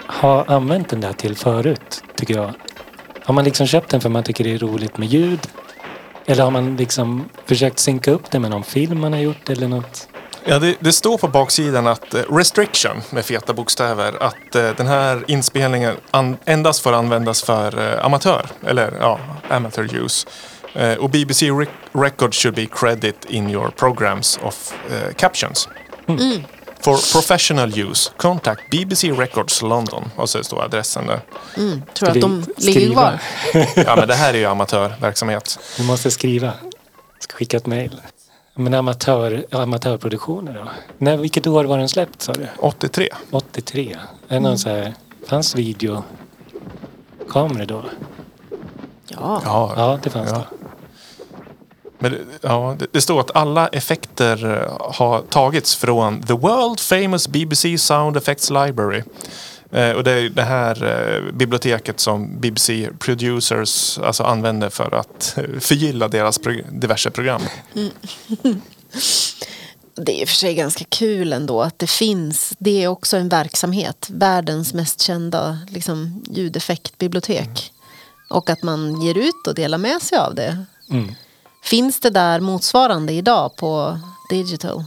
har använt den där till förut, tycker jag. Har man liksom köpt den för man tycker det är roligt med ljud? Eller har man liksom försökt synka upp det med någon film man har gjort eller något? Ja, det, det står på baksidan att eh, restriction med feta bokstäver att eh, den här inspelningen endast får användas för eh, amatör eller ja, amateur use. Och BBC rec records should be credit in your programs of eh, captions. For professional use, contact BBC Records London. Och så står adressen där. Mm, tror Ska att de ligger kvar. Ja, men det här är ju amatörverksamhet. Du måste skriva. Ska skicka ett mejl. Men amatör, amatörproduktioner då? När, vilket år var den släppt sa du? 83. 83? Är det någon så här, fanns videokameror då? Ja. Ja, Ja, det fanns Ja. det. Men ja, det, det står att alla effekter eh, har tagits från The World Famous BBC Sound Effects Library. Eh, och det är det här eh, biblioteket som BBC Producers alltså använder för att eh, förgylla deras prog- diverse program. Det är i och för sig ganska kul ändå att det finns. Det är också en verksamhet. Världens mest kända liksom, ljudeffektbibliotek. Och att man ger ut och delar med sig av det. Mm. Finns det där motsvarande idag på digital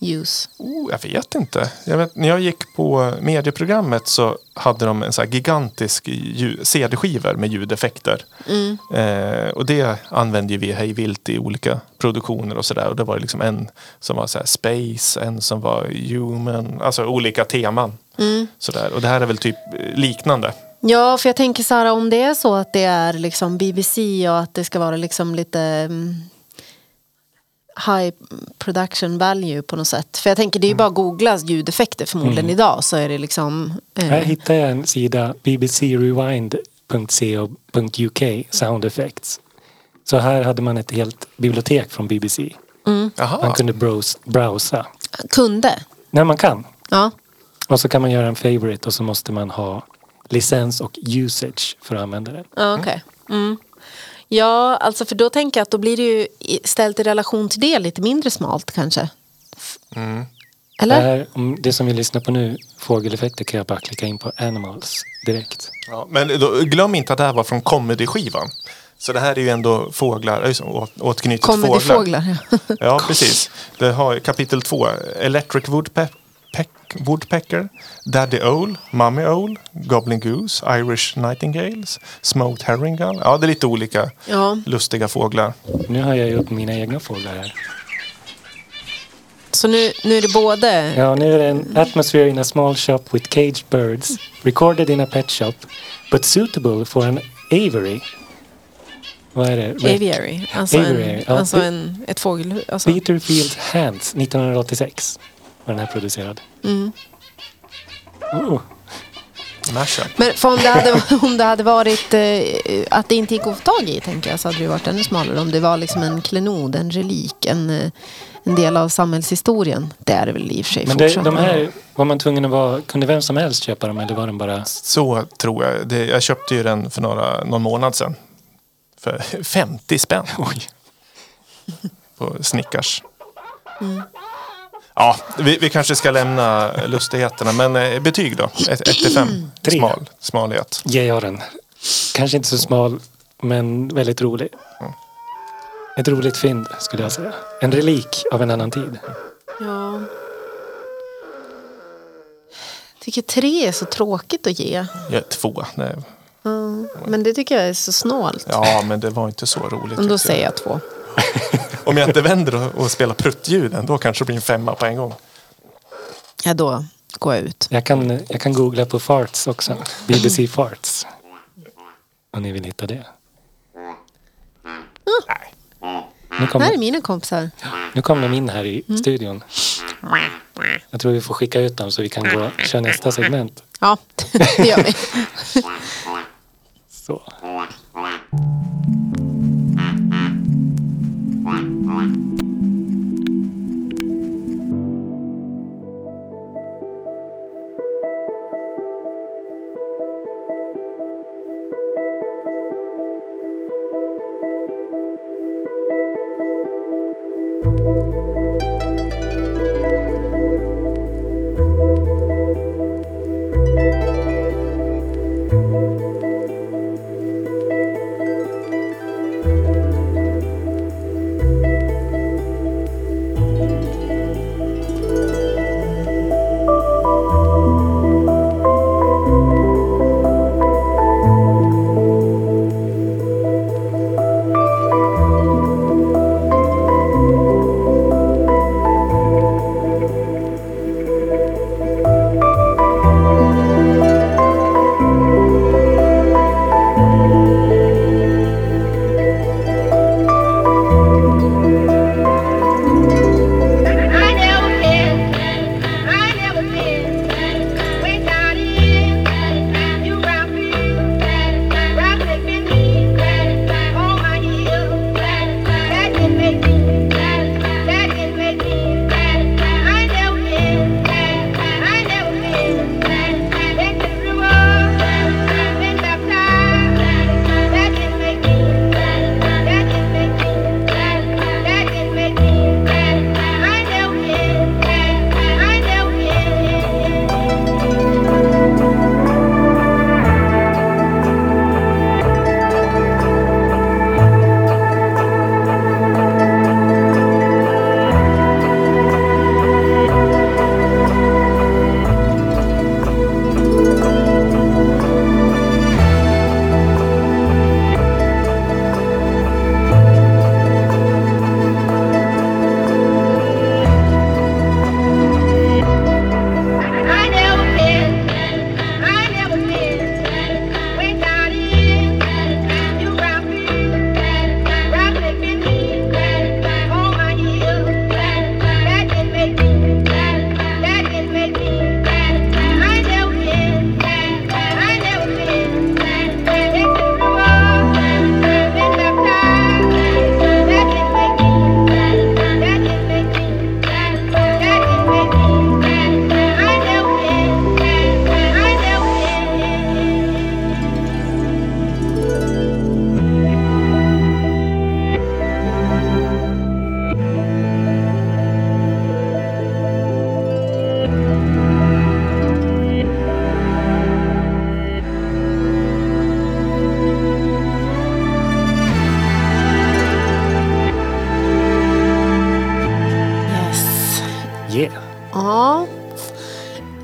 use? Oh, jag vet inte. Jag vet, när jag gick på medieprogrammet så hade de en så gigantisk CD-skivor med ljudeffekter. Eh, och det använde vi hej vilt i olika produktioner och sådär. Och det var liksom en som var så space, en som var human, alltså olika teman. Sådär. Och det här är väl typ eh, liknande. Ja, för jag tänker så här om det är så att det är liksom BBC och att det ska vara liksom lite mm, high production value på något sätt. För jag tänker det är ju bara att googla ljudeffekter förmodligen idag så är det liksom... eh, Här hittade jag en sida, bbcrewind.co.uk, sound effects. Så här hade man ett helt bibliotek från BBC. Man Jaha. kunde browse, browsa. kunde. När man kan. Ja. Och så kan man göra en favorite och så måste man ha licens och usage för att använda den. Ja, okej. Mm. Ja, alltså för då tänker jag att då blir det ju i- ställt i relation till det lite mindre smalt kanske. Det, Eller? här, om det som vi lyssnar på nu, fågeleffekter, kan jag bara klicka in på Animals direkt. Ja, men då, glöm inte att det här var från comedy-skivan. Så det här är ju ändå fåglar, å- återknutet till Kommer det fåglar. fåglar? Ja. Ja, precis. Det har kapitel två. Electric Woodpe- peck- Woodpecker, Daddy Owl, Mummy Owl, Goblin Goose, Irish Nightingales, Smoked Herring Gull. Ja, det är lite olika ja. lustiga fåglar. Nu har jag ju upp mina egna fåglar här. Så nu, nu är det både... Ja, nu är det en atmosphere in a small shop with caged birds, recorded in a pet shop, but suitable for an aviary. Vad är det? Aviary. Alltså, Aviary, en, ja. alltså en, ett fågelhus. Alltså. Peter Hands 1986 var den här producerad. Mm. Oh. Men för om det hade, om det hade varit eh, att det inte gick att få tag i, tänker jag, så hade det varit ännu smalare. Om det var liksom en klenod, en relik, en, eh, en del av samhällshistorien. Det är det väl i och för sig Men det, de här, var man tvungen att vara, kunde vem som helst köpa dem eller var den bara... Så tror jag. Det, jag köpte ju den för några, någon månad sedan. För 50 spänn. Oj. På Snickars. Ja, vi, vi kanske ska lämna lustigheterna. Men eh, betyg då? 1 till 5. Tre. Smal, smalhet. Ger jag den. Kanske inte så smal, men väldigt rolig. Ett roligt fynd skulle jag säga. En relik av en annan tid. Ja. Jag tycker tre är så tråkigt att ge. Ja, två. Nej. Men det tycker jag är så snålt. Ja, men det var inte så roligt. Men då tyckte säger jag två. Om jag inte vänder och, och spelar pruttljuden, då kanske det blir en femma på en gång. Ja, då går jag ut. Jag kan, jag kan googla på farts också. BBC farts. Om ni vill hitta det. Nej. Nu kom, Här är mina kompisar. nu kom de in här i studion. Jag tror vi får skicka ut dem så vi kan gå och köra nästa segment. Ja, det gör vi. Så. I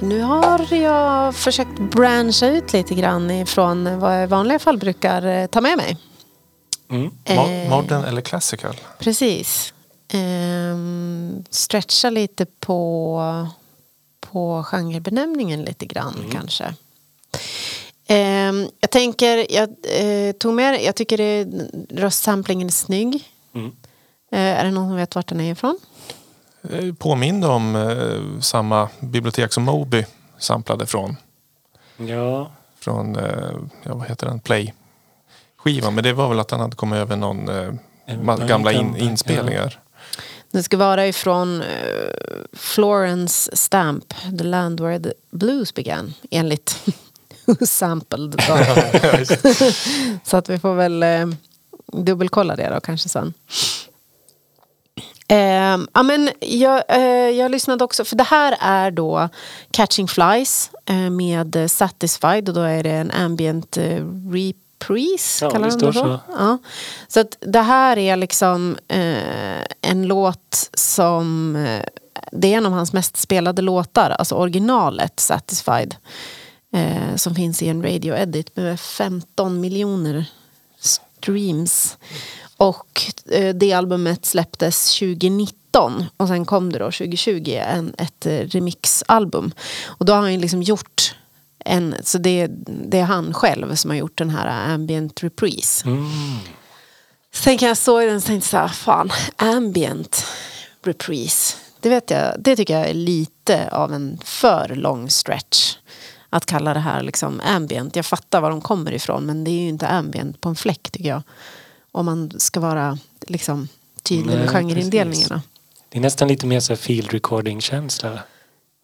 Nu har jag försökt branscha ut lite grann ifrån vad jag i vanliga fall brukar eh, ta med mig. Mm. Eh, Modern eller classical? Precis. Ehm, stretcha lite på, på genrebenämningen lite grann kanske. Ehm, jag tänker, jag eh, tog med, jag tycker det, röstsamplingen är snygg. Mm. Eh, är det någon som vet vart den är ifrån? Eh, Påminner om eh, samma bibliotek som Moby samplade från. Ja, från, eh, ja, vad heter den, Play skivan. Men det var väl att han hade kommit över någon eh, gamla in, inspelningar. Det ska vara ifrån eh, Florence Stamp, The Land Where the Blues Began, enligt Who Sampled. Så att vi får väl eh, dubbelkolla det då kanske sen. Eh, ja, men jag, eh, jag lyssnade också, för det här är då Catching Flies eh, med Satisfied och då är det en ambient eh, reprise. Ja, kallar det de det står så? så. Ja. Så att det här är liksom eh, en låt som eh, det är en av hans mest spelade låtar, alltså originalet Satisfied. Eh, som finns i en radio edit med 15 miljoner streams. Och eh, det albumet släpptes 2019 och sen kom det då 2020 en, ett eh, remixalbum. Och då har han ju liksom gjort en, så det, det är han själv som har gjort den här ambient reprise. Mm. Sen kan jag såg den och tänkte så här, fan, ambient reprise. Det vet jag, det tycker jag är lite av en för lång stretch. Att kalla det här liksom ambient. Jag fattar var de kommer ifrån men det är ju inte ambient på en fläck tycker jag. Om man ska vara liksom tydlig med genreindelningarna. det är nästan lite mer så field recording-känsla.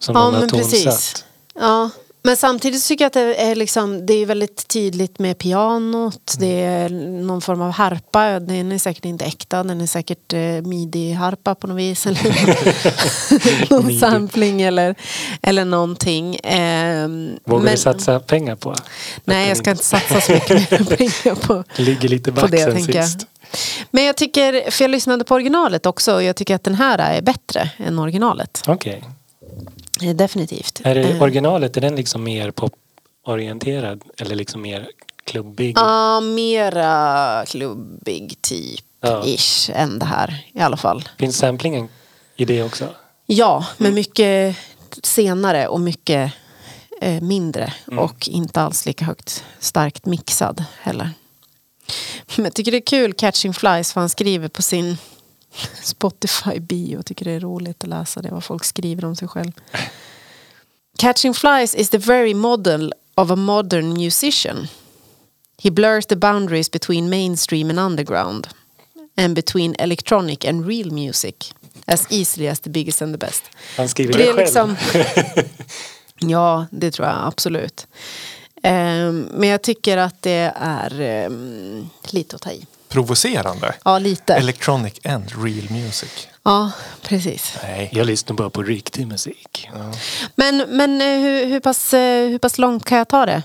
Som Ja någon har men precis. tonsatt. Ja. Men samtidigt tycker jag att det är, liksom, det är väldigt tydligt med pianot. Det är någon form av harpa. Den är säkert inte äkta. Den är säkert eh, midi-harpa på något vis. Eller någon sampling eller, eller någonting. Ehm, Vågar men- du satsa pengar på? Nej, jag ska inte satsa så mycket mer pengar på, Ligger lite back det sen sist. Men jag tycker, för jag lyssnade på originalet också och jag tycker att den här är bättre än originalet. Okej. Eh, Definitivt. Är det Eh, originalet, är den liksom mer poporienterad? Eller liksom mer klubbig? Ja, mera klubbig typ. Ja. Ish än det här i alla fall. Finns samplingen i det också? Ja, men mycket senare och mycket eh, mindre. Och inte alls lika högt starkt mixad heller. Men jag tycker det är kul, Catching Flies, för han skriver på sin Spotify bio. Jag tycker det är roligt att läsa det, vad folk skriver om sig själv. Catching Flies is the very model of a modern musician. He blurs the boundaries between mainstream and underground. And between electronic and real music. As easily as the biggest and the best. Han skriver Det det, själv? liksom, ja, det tror jag absolut. Ehm, men jag tycker att det är ehm, lite att ta i. Provocerande. Ja, lite. Electronic and real music. Ja, precis. Nej. Jag lyssnar bara på riktig musik. Men, men eh, hur, hur, pass, eh, hur pass långt kan jag ta det?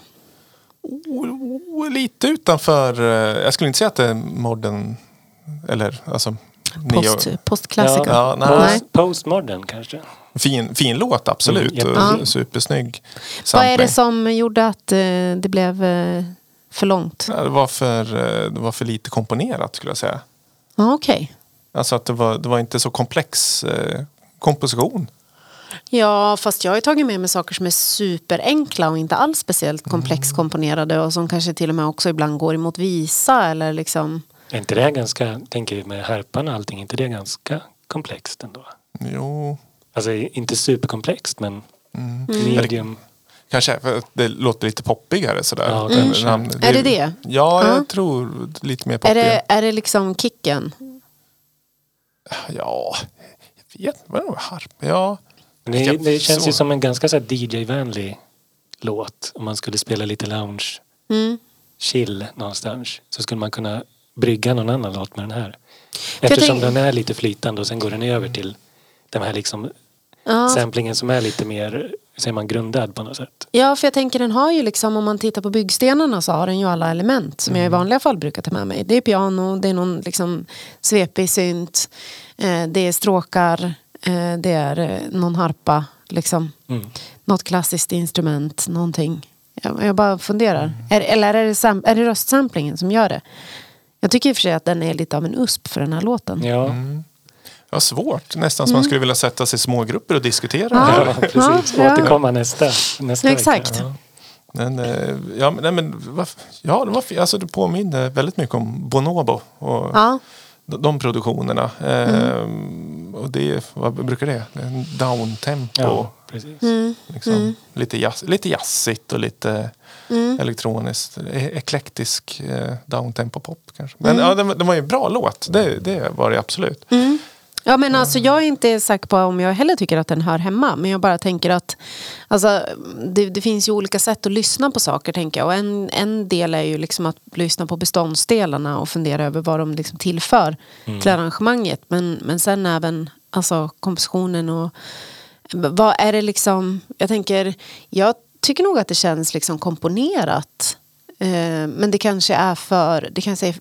Oh, lite utanför, eh, jag skulle inte säga att det är modern, eller alltså Post, postklassiker? Ja, nej. Nej. Post, postmodern kanske? Fin, fin låt, absolut. Mm, jättefin. Supersnygg Vad är det sampling. som gjorde att det blev för långt? Det var för, eh, det var för lite komponerat skulle jag säga. Ja, okej. Alltså att det var, det var inte så komplex eh, komposition. Ja, fast jag har tagit med mig saker som är superenkla och inte alls speciellt komplext Mm. komponerade och som kanske till och med också ibland går emot visa eller liksom Är inte det ganska, tänker med harpan och allting, är inte det ganska komplext ändå? Jo, Alltså inte superkomplext men Mm. medium. Kanske för att det låter lite poppigare sådär. Ja, kanske. namn- Är det det? Ja, jag Ja. tror lite mer Är poppig. det, är det liksom kicken? Ja, jag vet inte. Är det? Ja. Det, det känns så. ju som en ganska så DJ-vänlig låt. Om man skulle spela lite lounge Mm. chill någonstans. Så skulle man kunna brygga någon annan låt med den här. Eftersom den är lite flytande och sen går den över till den här liksom Ja. samplingen som är lite mer, säger man, grundad på något sätt. ja, för jag tänker den har ju liksom om man tittar på byggstenarna så har den ju alla element som jag i vanliga fall brukar ta med mig. Det är piano, det är någon liksom svepig synt, eh, det är stråkar, eh, det är eh, någon harpa, liksom. Mm. något klassiskt instrument, någonting. Jag, jag bara funderar. Är, eller är det, sam, är det röstsamplingen som gör det? Jag tycker i och för sig att den är lite av en USP för den här låten. Ja, Mm. Ja, svårt. Nästan som man skulle vilja sätta sig i smågrupper och diskutera. Mm. Ja. ja precis. Ja, ja. Återkomma nästa, nästa Exakt. vecka. Ja. Men, eh, ja, men, nej, men, ja, det, var, alltså, det påminner väldigt mycket om Bonobo och Ja, de, de produktionerna. Eh, och det vad brukar det? Downtempo. Ja, precis. Liksom. Lite, jazz, lite jazzigt och lite elektroniskt. E- Eklektisk eh, downtempo pop kanske. Men ja, det, det var ju en bra låt. Det, det var det absolut. Ja, men alltså, jag är inte säker på om jag heller tycker att den hör hemma. Men jag bara tänker att alltså, det, det finns ju olika sätt att lyssna på saker. tänker jag. Och en, en del är ju liksom att lyssna på beståndsdelarna och fundera över vad de liksom tillför till arrangemanget. Men, men sen även alltså, kompositionen och vad är det liksom... Jag tänker, jag tycker nog att det känns liksom komponerat. Eh, men det kanske är för... Det kanske är,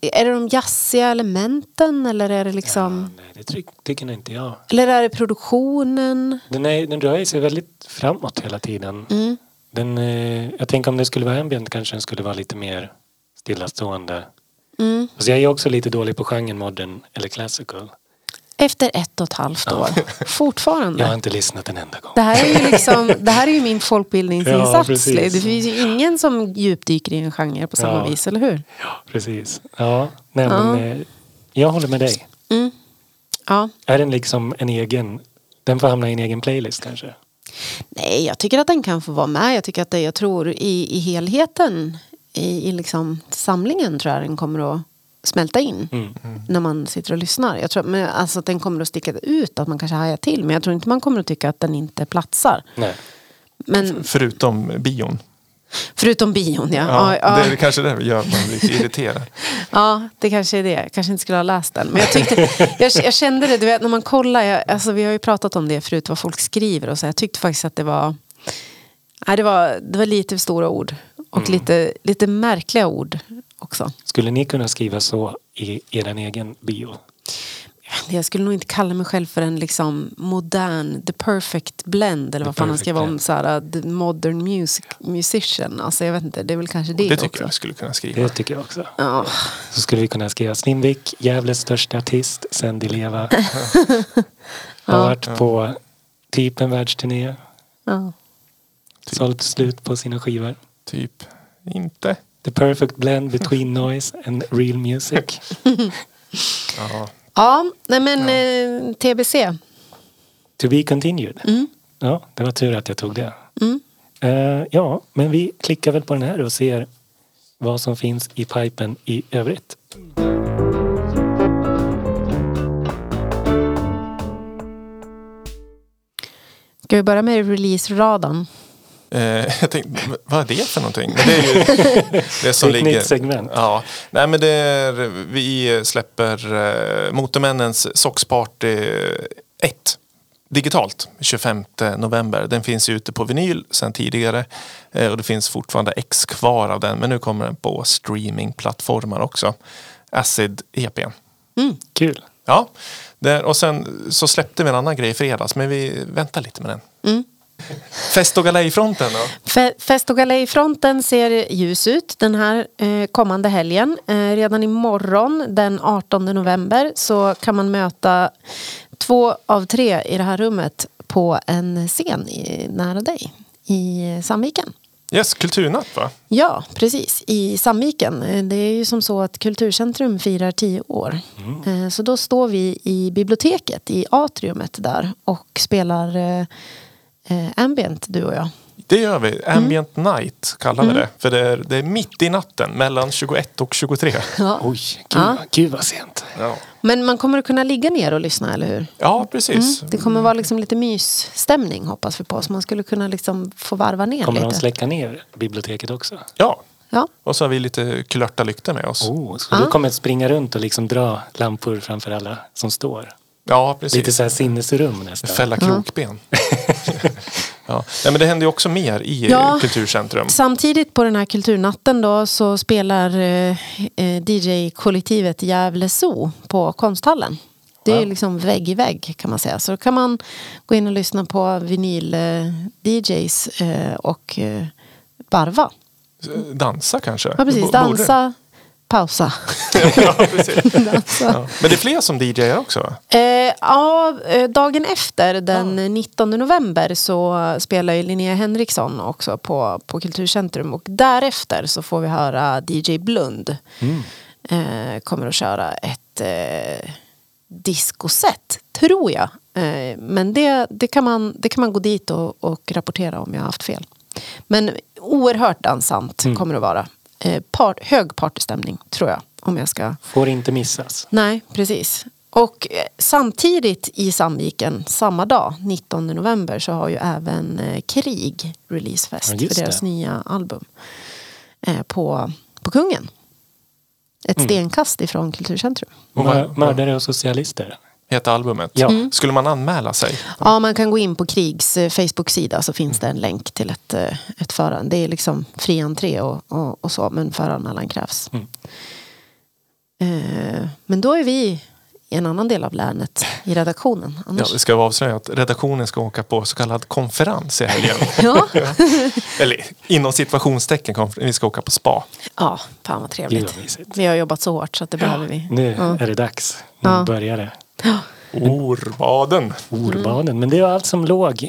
är det de jazziga elementen eller är det liksom... Nej, det ty- tycker nog inte jag. Eller är det produktionen? Den, är, den rör sig väldigt framåt hela tiden. Mm. Den, eh, jag tänker om det skulle vara ambient kanske den skulle vara lite mer stillastående. Mm. Alltså jag är också lite dålig på genren modern eller classical. Efter ett och ett halvt år. Fortfarande. Jag har inte lyssnat en enda gång. Det här är ju liksom, det här är ju min Ja, folkbildningsinsats. precis. det finns ju ingen som djupdyker i en genre på samma Ja. vis, eller hur? Ja, precis. Ja, nej, Ja. men eh, jag håller med dig. Ja. Är den liksom en egen... Den får hamna i en egen playlist kanske? Nej, jag tycker att den kan få vara med. Jag tycker att det, jag tror i, i helheten, i, i liksom samlingen tror jag den kommer att smälta in. Mm. När man sitter och lyssnar. Jag tror men, alltså, att den kommer att sticka ut, att man kanske hajar till. Men jag tror inte man kommer att tycka att den inte platsar. Nej. Men Förutom bion. förutom bion, ja. Ja, Ja, ja, Det är kanske det gör man blir lite irriterad. Ja, det kanske är det. Jag kanske inte skulle ha läst den. Men jag, tyckte, jag, jag kände det, du vet när man kollar, jag, alltså, vi har ju pratat om det förut, vad folk skriver och så. Jag tyckte faktiskt att det var, nej, det var, det var lite för stora ord. Och lite, lite märkliga ord också. Skulle ni kunna skriva så i er egen bio? Jag skulle nog inte kalla mig själv för en liksom modern, the perfect blend. Eller The vad fan han skrev om, blend. så här, the modern music, musician. Alltså jag vet inte, det är väl kanske det, Det tycker också. jag vi skulle kunna skriva. Det tycker jag också. Ja. Så skulle vi kunna skriva Slimvik, Gävles största artist sen de leva. Har varit på typ en världsturné. Ja. Sålt slut på sina skivor. Typ inte. The perfect blend between noise and real music. Ja. Ja, nej men eh, TBC. To be continued. Ja, det var tur att jag tog det. Eh, ja, men vi klickar väl på den här och ser vad som finns i pipen i övrigt. Ska vi börja med release-radan? Eh, jag tänkte, vad är det för någonting? Men det är ju det som Ett ligger... nytt segment. Ja, nej men det är, vi släpper eh, Motormännens Soxparty 1 digitalt 25 november. Den finns ju ute på vinyl sedan tidigare eh, och det finns fortfarande ex kvar av den men nu kommer den på streamingplattformar också. Acid EPn. Kul. Ja, och sen så släppte vi en annan grej i fredags men vi väntar lite med den. Fest och galejfronten då? Fe- Fest och galejfronten ser ljus ut den här eh, kommande helgen. Eh, redan imorgon den 18 november så kan man möta två av tre i det här rummet på en scen i, nära dig i eh, Sandviken. Yes, kulturnatt va? Ja, precis. I Sandviken. Eh, Det är ju som så att Kulturcentrum firar tio år. Eh, Så då står vi i biblioteket, i atriumet där och spelar eh, ambient, du och jag. Det gör vi. Ambient night kallar vi det. För det är, det är mitt i natten mellan 21 och 23. Oj, gud, Ja. gud vad sent. Ja, Men man kommer att kunna ligga ner och lyssna, eller hur? ja precis. Det kommer vara liksom lite mysstämning hoppas vi på. Så man skulle kunna liksom få varva ner Kommer de lite. släcka ner biblioteket också? Ja, Ja. och så har vi lite klörta lyktor med oss. Oh, så du kommer att springa runt och liksom dra lampor framför alla som står? Ja, precis. Lite så här sinnesrum nästan. Fälla krokben. ja. Nej, men det händer ju också mer i Ja. Kulturcentrum. Samtidigt på den här kulturnatten då så spelar eh, eh, DJ-kollektivet Gävle Zoo på Konsthallen. Det är liksom vägg i vägg kan man säga. Så då kan man gå in och lyssna på vinyl-DJs eh, och eh, varva. Dansa kanske? Ja precis, Borde. dansa, pausa. ja, dansa. Ja. Men det är fler som DJar också va? Eh, ja, eh, dagen efter, den 19 november, så spelar ju Linnea Henriksson också på, på Kulturcentrum. Och därefter så får vi höra DJ Blund. Eh, kommer att köra ett, eh, discoset, tror jag. Eh, men det, det, kan man, det kan man gå dit och, och rapportera om jag har haft fel. Men oerhört dansant kommer det vara. Eh, part, hög partystämning, tror jag. Om jag ska Får inte missas. Nej, precis. Och eh, samtidigt i Sandviken, samma dag, 19 november, så har ju även eh, Krig releasefest Ja, för deras det. nya album. På, på Kungen. Ett Mm. stenkast ifrån Kulturcentrum. Mördare och socialister. Heter albumet. Ja. Mm. Skulle man anmäla sig? Ja, man kan gå in på Krigs eh, Facebook-sida så finns det en länk till ett, eh, ett förhand. Det är liksom fri entré och, och, och så, men föranmälan krävs. Mm. Eh, men då är vi i en annan del av länet i redaktionen. Ja, Annars... vi ska avslöja att redaktionen ska åka på så kallad konferens i helgen. Ja. Eller inom situationstecken, vi ska åka på spa. Ja, fan vad trevligt. Vi har jobbat så hårt så att det behöver vi. Nu Ja. är det dags. Nu Ja. börjar det. Orbaden. Orbaden. Men det var allt som låg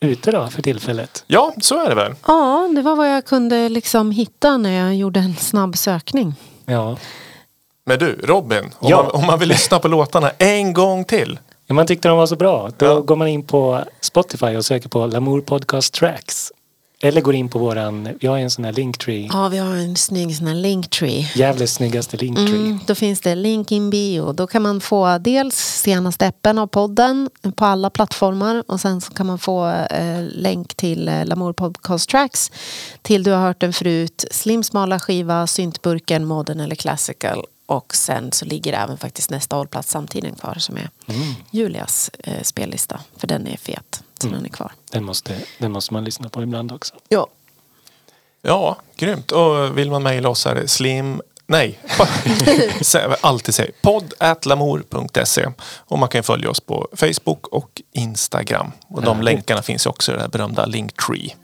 ute då för tillfället. Ja, så är det väl. Ja, det var vad jag kunde liksom hitta när jag gjorde en snabb sökning. Ja. Men du, Robin. Om, Ja. man, om man vill lyssna på låtarna en gång till. Ja, Man tyckte de var så bra. Då Ja. går man in på Spotify och söker på Lamour Podcast Tracks. Eller går in på våran, vi har en sån här Linktree. Ja, vi har en snygg sån här linktree. Jävligt snyggaste Linktree. Mm, då finns det link in bio. Då kan man få dels senaste appen av podden på alla plattformar och sen så kan man få eh, länk till eh, Lamour Podcast Tracks till Du har hört den förut, Slim smala skiva, syntburken, modern eller classical och sen så ligger även faktiskt nästa hållplats samtiden kvar som är Julias eh, spellista för den är fet så den är kvar. Den, måste, den måste man lyssna på ibland också. Ja. Ja, grymt. Och vill man mejla oss är det slim... Nej, alltid säg podd lamour.se och man kan följa oss på Facebook och Instagram. Och de länkarna finns också i det här berömda Linktree.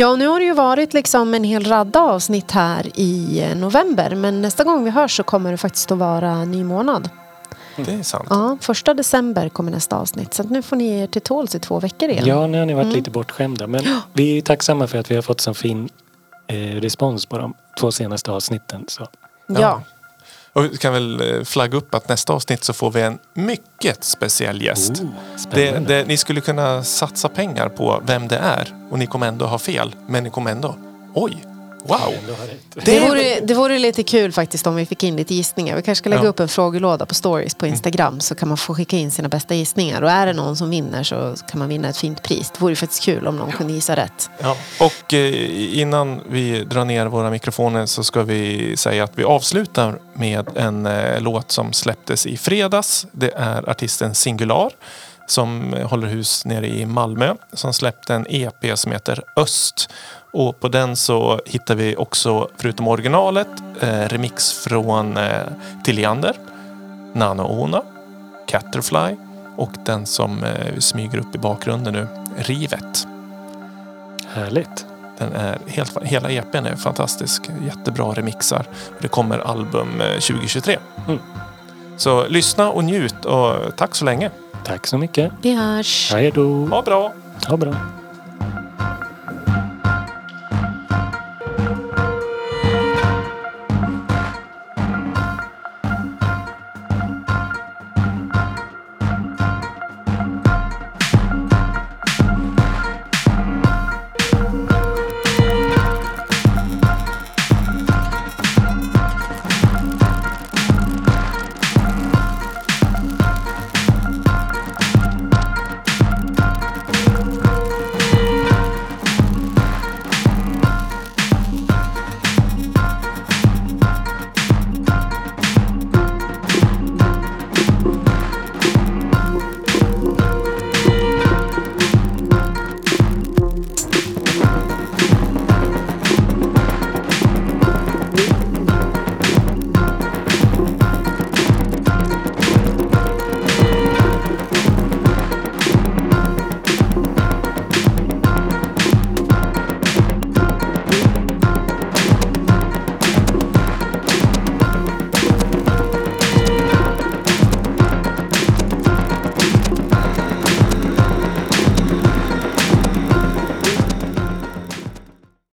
Ja, och nu har det ju varit liksom en hel radda avsnitt här i eh, november. Men nästa gång vi hörs så kommer det faktiskt att vara ny månad. Det är sant. Ja, första december kommer nästa avsnitt. Så att nu får ni er till tåls i två veckor igen. Ja, nu har ni varit lite bortskämda. Men vi är ju tacksamma för att vi har fått så fin eh, respons på de två senaste avsnitten. Så. ja. Och vi kan väl eh, flagga upp att nästa avsnitt så får vi en mycket speciell gäst. Oh, det, det, ni skulle kunna satsa pengar på vem det är och ni kommer ändå ha fel. Men ni kommer ändå, oj, wow. Det, vore, det vore lite kul faktiskt om vi fick in lite gissningar. Vi kanske ska lägga Ja. upp en frågelåda på stories på Instagram så kan man få skicka in sina bästa gissningar. Och är det någon som vinner så kan man vinna ett fint pris. Det vore faktiskt kul om någon kunde gissa rätt. Ja. Och eh, innan vi drar ner våra mikrofoner så ska vi säga att vi avslutar med en eh, låt som släpptes i fredags. Det är artisten Singular som eh, håller hus nere i Malmö som släppte en EP som heter Öst. Och på den så hittar vi också, förutom originalet, eh, remix från eh, Tilliander, Nano Ona, Catterfly och den som eh, smyger upp i bakgrunden nu, Rivet. Härligt. Den är helt, hela EPn är fantastisk. Jättebra remixar. Det kommer album eh, 2023. Mm. Så lyssna och njut och tack så länge. Tack så mycket. Vi hörs! Hej då. Ha bra! Ha bra.